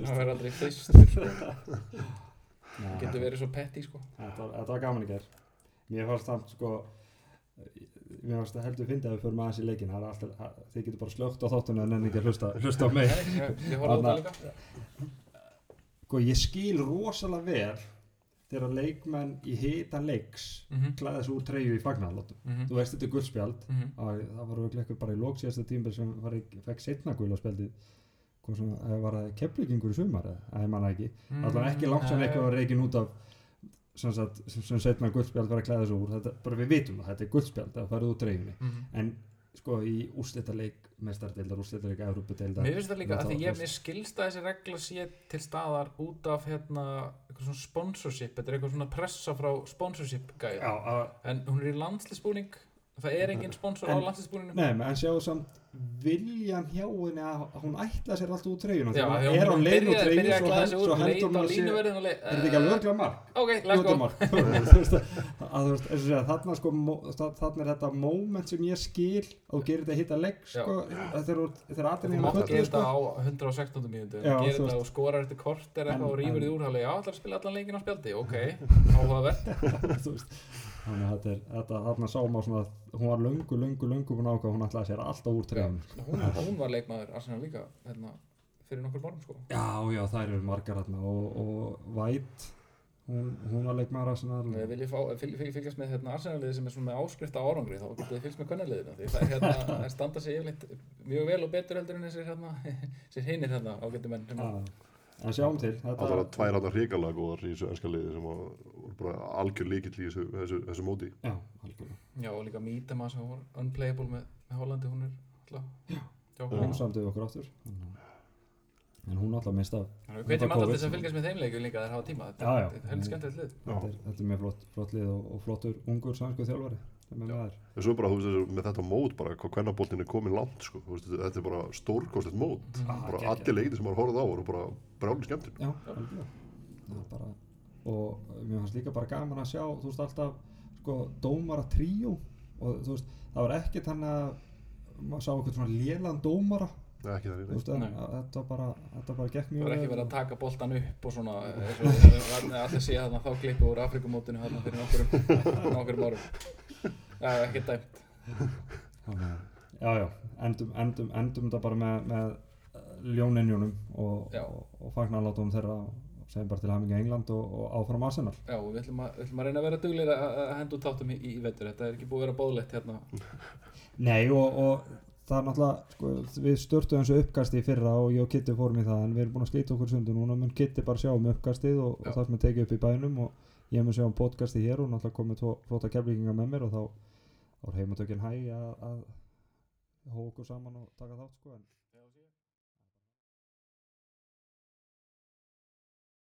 [SPEAKER 2] það verður aldrei fyrstur sko. getur verið svo petty sko.
[SPEAKER 1] þetta, var- þetta var gaman í ger Mér fannst það sko Mér fannst það heldur fyndið að við förum aðeins í leikin það er alltaf, að- þið getur bara slögt á þáttunni en enn ekki að hlusta, hlusta á mig.
[SPEAKER 2] Ég, ég horfði á það líka.
[SPEAKER 1] Sko ég skil rosalega vel þegar leikmenn í hita leiks
[SPEAKER 2] Mhm,
[SPEAKER 1] klæða sig úr treyju í fagnarlótum
[SPEAKER 2] mhm,
[SPEAKER 1] Þú veist þetta er guldspjald
[SPEAKER 2] mhm.
[SPEAKER 1] Að það var örugglega eitthvað bara í lók síðasta tímbil sem ekki, fekk setna sem, eða var það keflingingur í sumar eða, ég manna ekki, allan ekki langt sem eitthvað var reikin út af sem, sem, setna guldspjald var að klæða sig úr. Þetta, bara við vitum það, þetta er guldspjald það farið úr treyjunni,
[SPEAKER 2] Mhm.
[SPEAKER 1] en sko í úrslitaleik, mestardeildar, úrslitaleik Európa-deildar,
[SPEAKER 2] Mér finnst það líka að því ég mér skilst að þessi regla sé til staðar út af hérna eitthvað svona sponsorship, þetta er eitthvað svona pressa frá sponsorship
[SPEAKER 1] að,
[SPEAKER 2] en hún er í landslisbúning það er engin sponsor á
[SPEAKER 1] En-
[SPEAKER 2] landsinsbúrinu
[SPEAKER 1] Nei, en sjáu samt viljan hjá henni að að hún ætla sér alltaf treyjunum
[SPEAKER 2] Já,
[SPEAKER 1] Þegar
[SPEAKER 2] því
[SPEAKER 1] hún er á
[SPEAKER 2] hún
[SPEAKER 1] úr
[SPEAKER 2] byrjaði
[SPEAKER 1] treyjun
[SPEAKER 2] að
[SPEAKER 1] svo
[SPEAKER 2] leit
[SPEAKER 1] hún
[SPEAKER 2] á
[SPEAKER 1] að sé er
[SPEAKER 2] og
[SPEAKER 1] þetta ekki alveg örglega mark?
[SPEAKER 2] Ok, let's go.
[SPEAKER 1] að og þarna sko þarna er þetta moment sem ég skil að þú gerir þetta hitta legg sko, að þegar Þú aðeins er
[SPEAKER 2] gera
[SPEAKER 1] sko.
[SPEAKER 2] þetta á 116 mínútu
[SPEAKER 1] Já,
[SPEAKER 2] Gera
[SPEAKER 1] þú
[SPEAKER 2] þetta og skorar
[SPEAKER 1] En-
[SPEAKER 2] eitthvað og rýfur því úrhali Já, ætlar að spila allan leikin á spjaldi? Ok, áhugavert
[SPEAKER 1] þannig að þetta er þetta, þarna sá maður svona að hún var löngu, löngu, löngu búin að ákvað hún ætlaði sér alltaf úr treyjun
[SPEAKER 2] hún, hún var leikmaður Arsenal líka hérna, fyrir nokkur morgun sko.
[SPEAKER 1] Já, já, þær eru margar hérna og, og White hún, hún var leikmaður Arsenal.
[SPEAKER 2] Fylg- fylg- fylgjast með hérna, Arsenal-liði sem er svona með áskrift á árangri þá getið þið fylgst með kvennaliðinu því það er hérna, það standa sig yfirleitt mjög vel og betur heldur en þessir hérna, þessir hinir hérna ágættu menn sem
[SPEAKER 1] Já, en sjáum til. Þetta,
[SPEAKER 3] Það var að tvær hann hrikalega góðar í þessu ennska liði sem var bara algjör líkill í þessu, þessu, þessu móti.
[SPEAKER 1] Já, algjörlega.
[SPEAKER 2] Já, og líka Mítema sem var unplayable með, með Hollandi, hún er alltaf Já,
[SPEAKER 1] Hún samdi við okkur áttur en hún alltaf mist af
[SPEAKER 2] Þannig að
[SPEAKER 1] Þetta
[SPEAKER 2] við
[SPEAKER 1] COVID.
[SPEAKER 2] til þess að fylgjast með þeim leikum líka þegar hafa tíma, þetta er- heldur
[SPEAKER 3] Já.
[SPEAKER 1] þetta er, mjög flott, flott lið og, og flottur ungur sænsku þjálfari sem er
[SPEAKER 2] Já.
[SPEAKER 1] þær
[SPEAKER 3] En svo bara, þú veist, með þetta mót bara, hvað kvennaboltin er komin langt, sko. Þú veist, þetta er bara stórkostlegt mót.
[SPEAKER 2] Mhm.
[SPEAKER 3] Bara
[SPEAKER 1] geggjað.
[SPEAKER 3] allir leikir sem maður horfði á voru bara brjáli skemmtinn.
[SPEAKER 1] Já, er bara, og mér fannst líka bara gaman að sjá þú veist alltaf sko, dómara tríó og þú veist, það var ekkert hann að maður sá eitthvað svona lélan dómara
[SPEAKER 3] Nei, ekki það
[SPEAKER 1] þú veist, en,
[SPEAKER 2] Nei.
[SPEAKER 1] að, þetta bara, þetta bara gekk
[SPEAKER 2] Það
[SPEAKER 1] mjög
[SPEAKER 2] var ekki
[SPEAKER 1] vel.
[SPEAKER 2] verið að taka boltan upp og svona allir sé þarna þá klippu úr Afrikumótinu þarna fyrir nokkurum nokkurum árum. Já, ekki dæmt.
[SPEAKER 1] Að- já, já, endum, endum, endum þetta bara með, með ljóninjónum og, og, og fagnarlátum þeirra og segjum bara til haminga England og, og áfram Arsenal.
[SPEAKER 2] Já, og við ætlum að, við ætlum að reyna að vera duglir að að henda út þáttum í, í vetur. Þetta er ekki búið að vera bóðlegt hérna.
[SPEAKER 1] Nei og, og það er náttúrulega sko, við störtum þessu uppkasti í fyrra og ég og Kitty fórum í það en við erum búin að slíta okkur sundu núna mun Kitty bara sjá um uppkastið og, og það sem er tekið upp í bænum og ég mun sjá um podcastið hér og náttúrulega komið tvo flóta keflíkingar með mér og þá er heimatökin hæg að, að hóa okkur saman og taka þátt sko en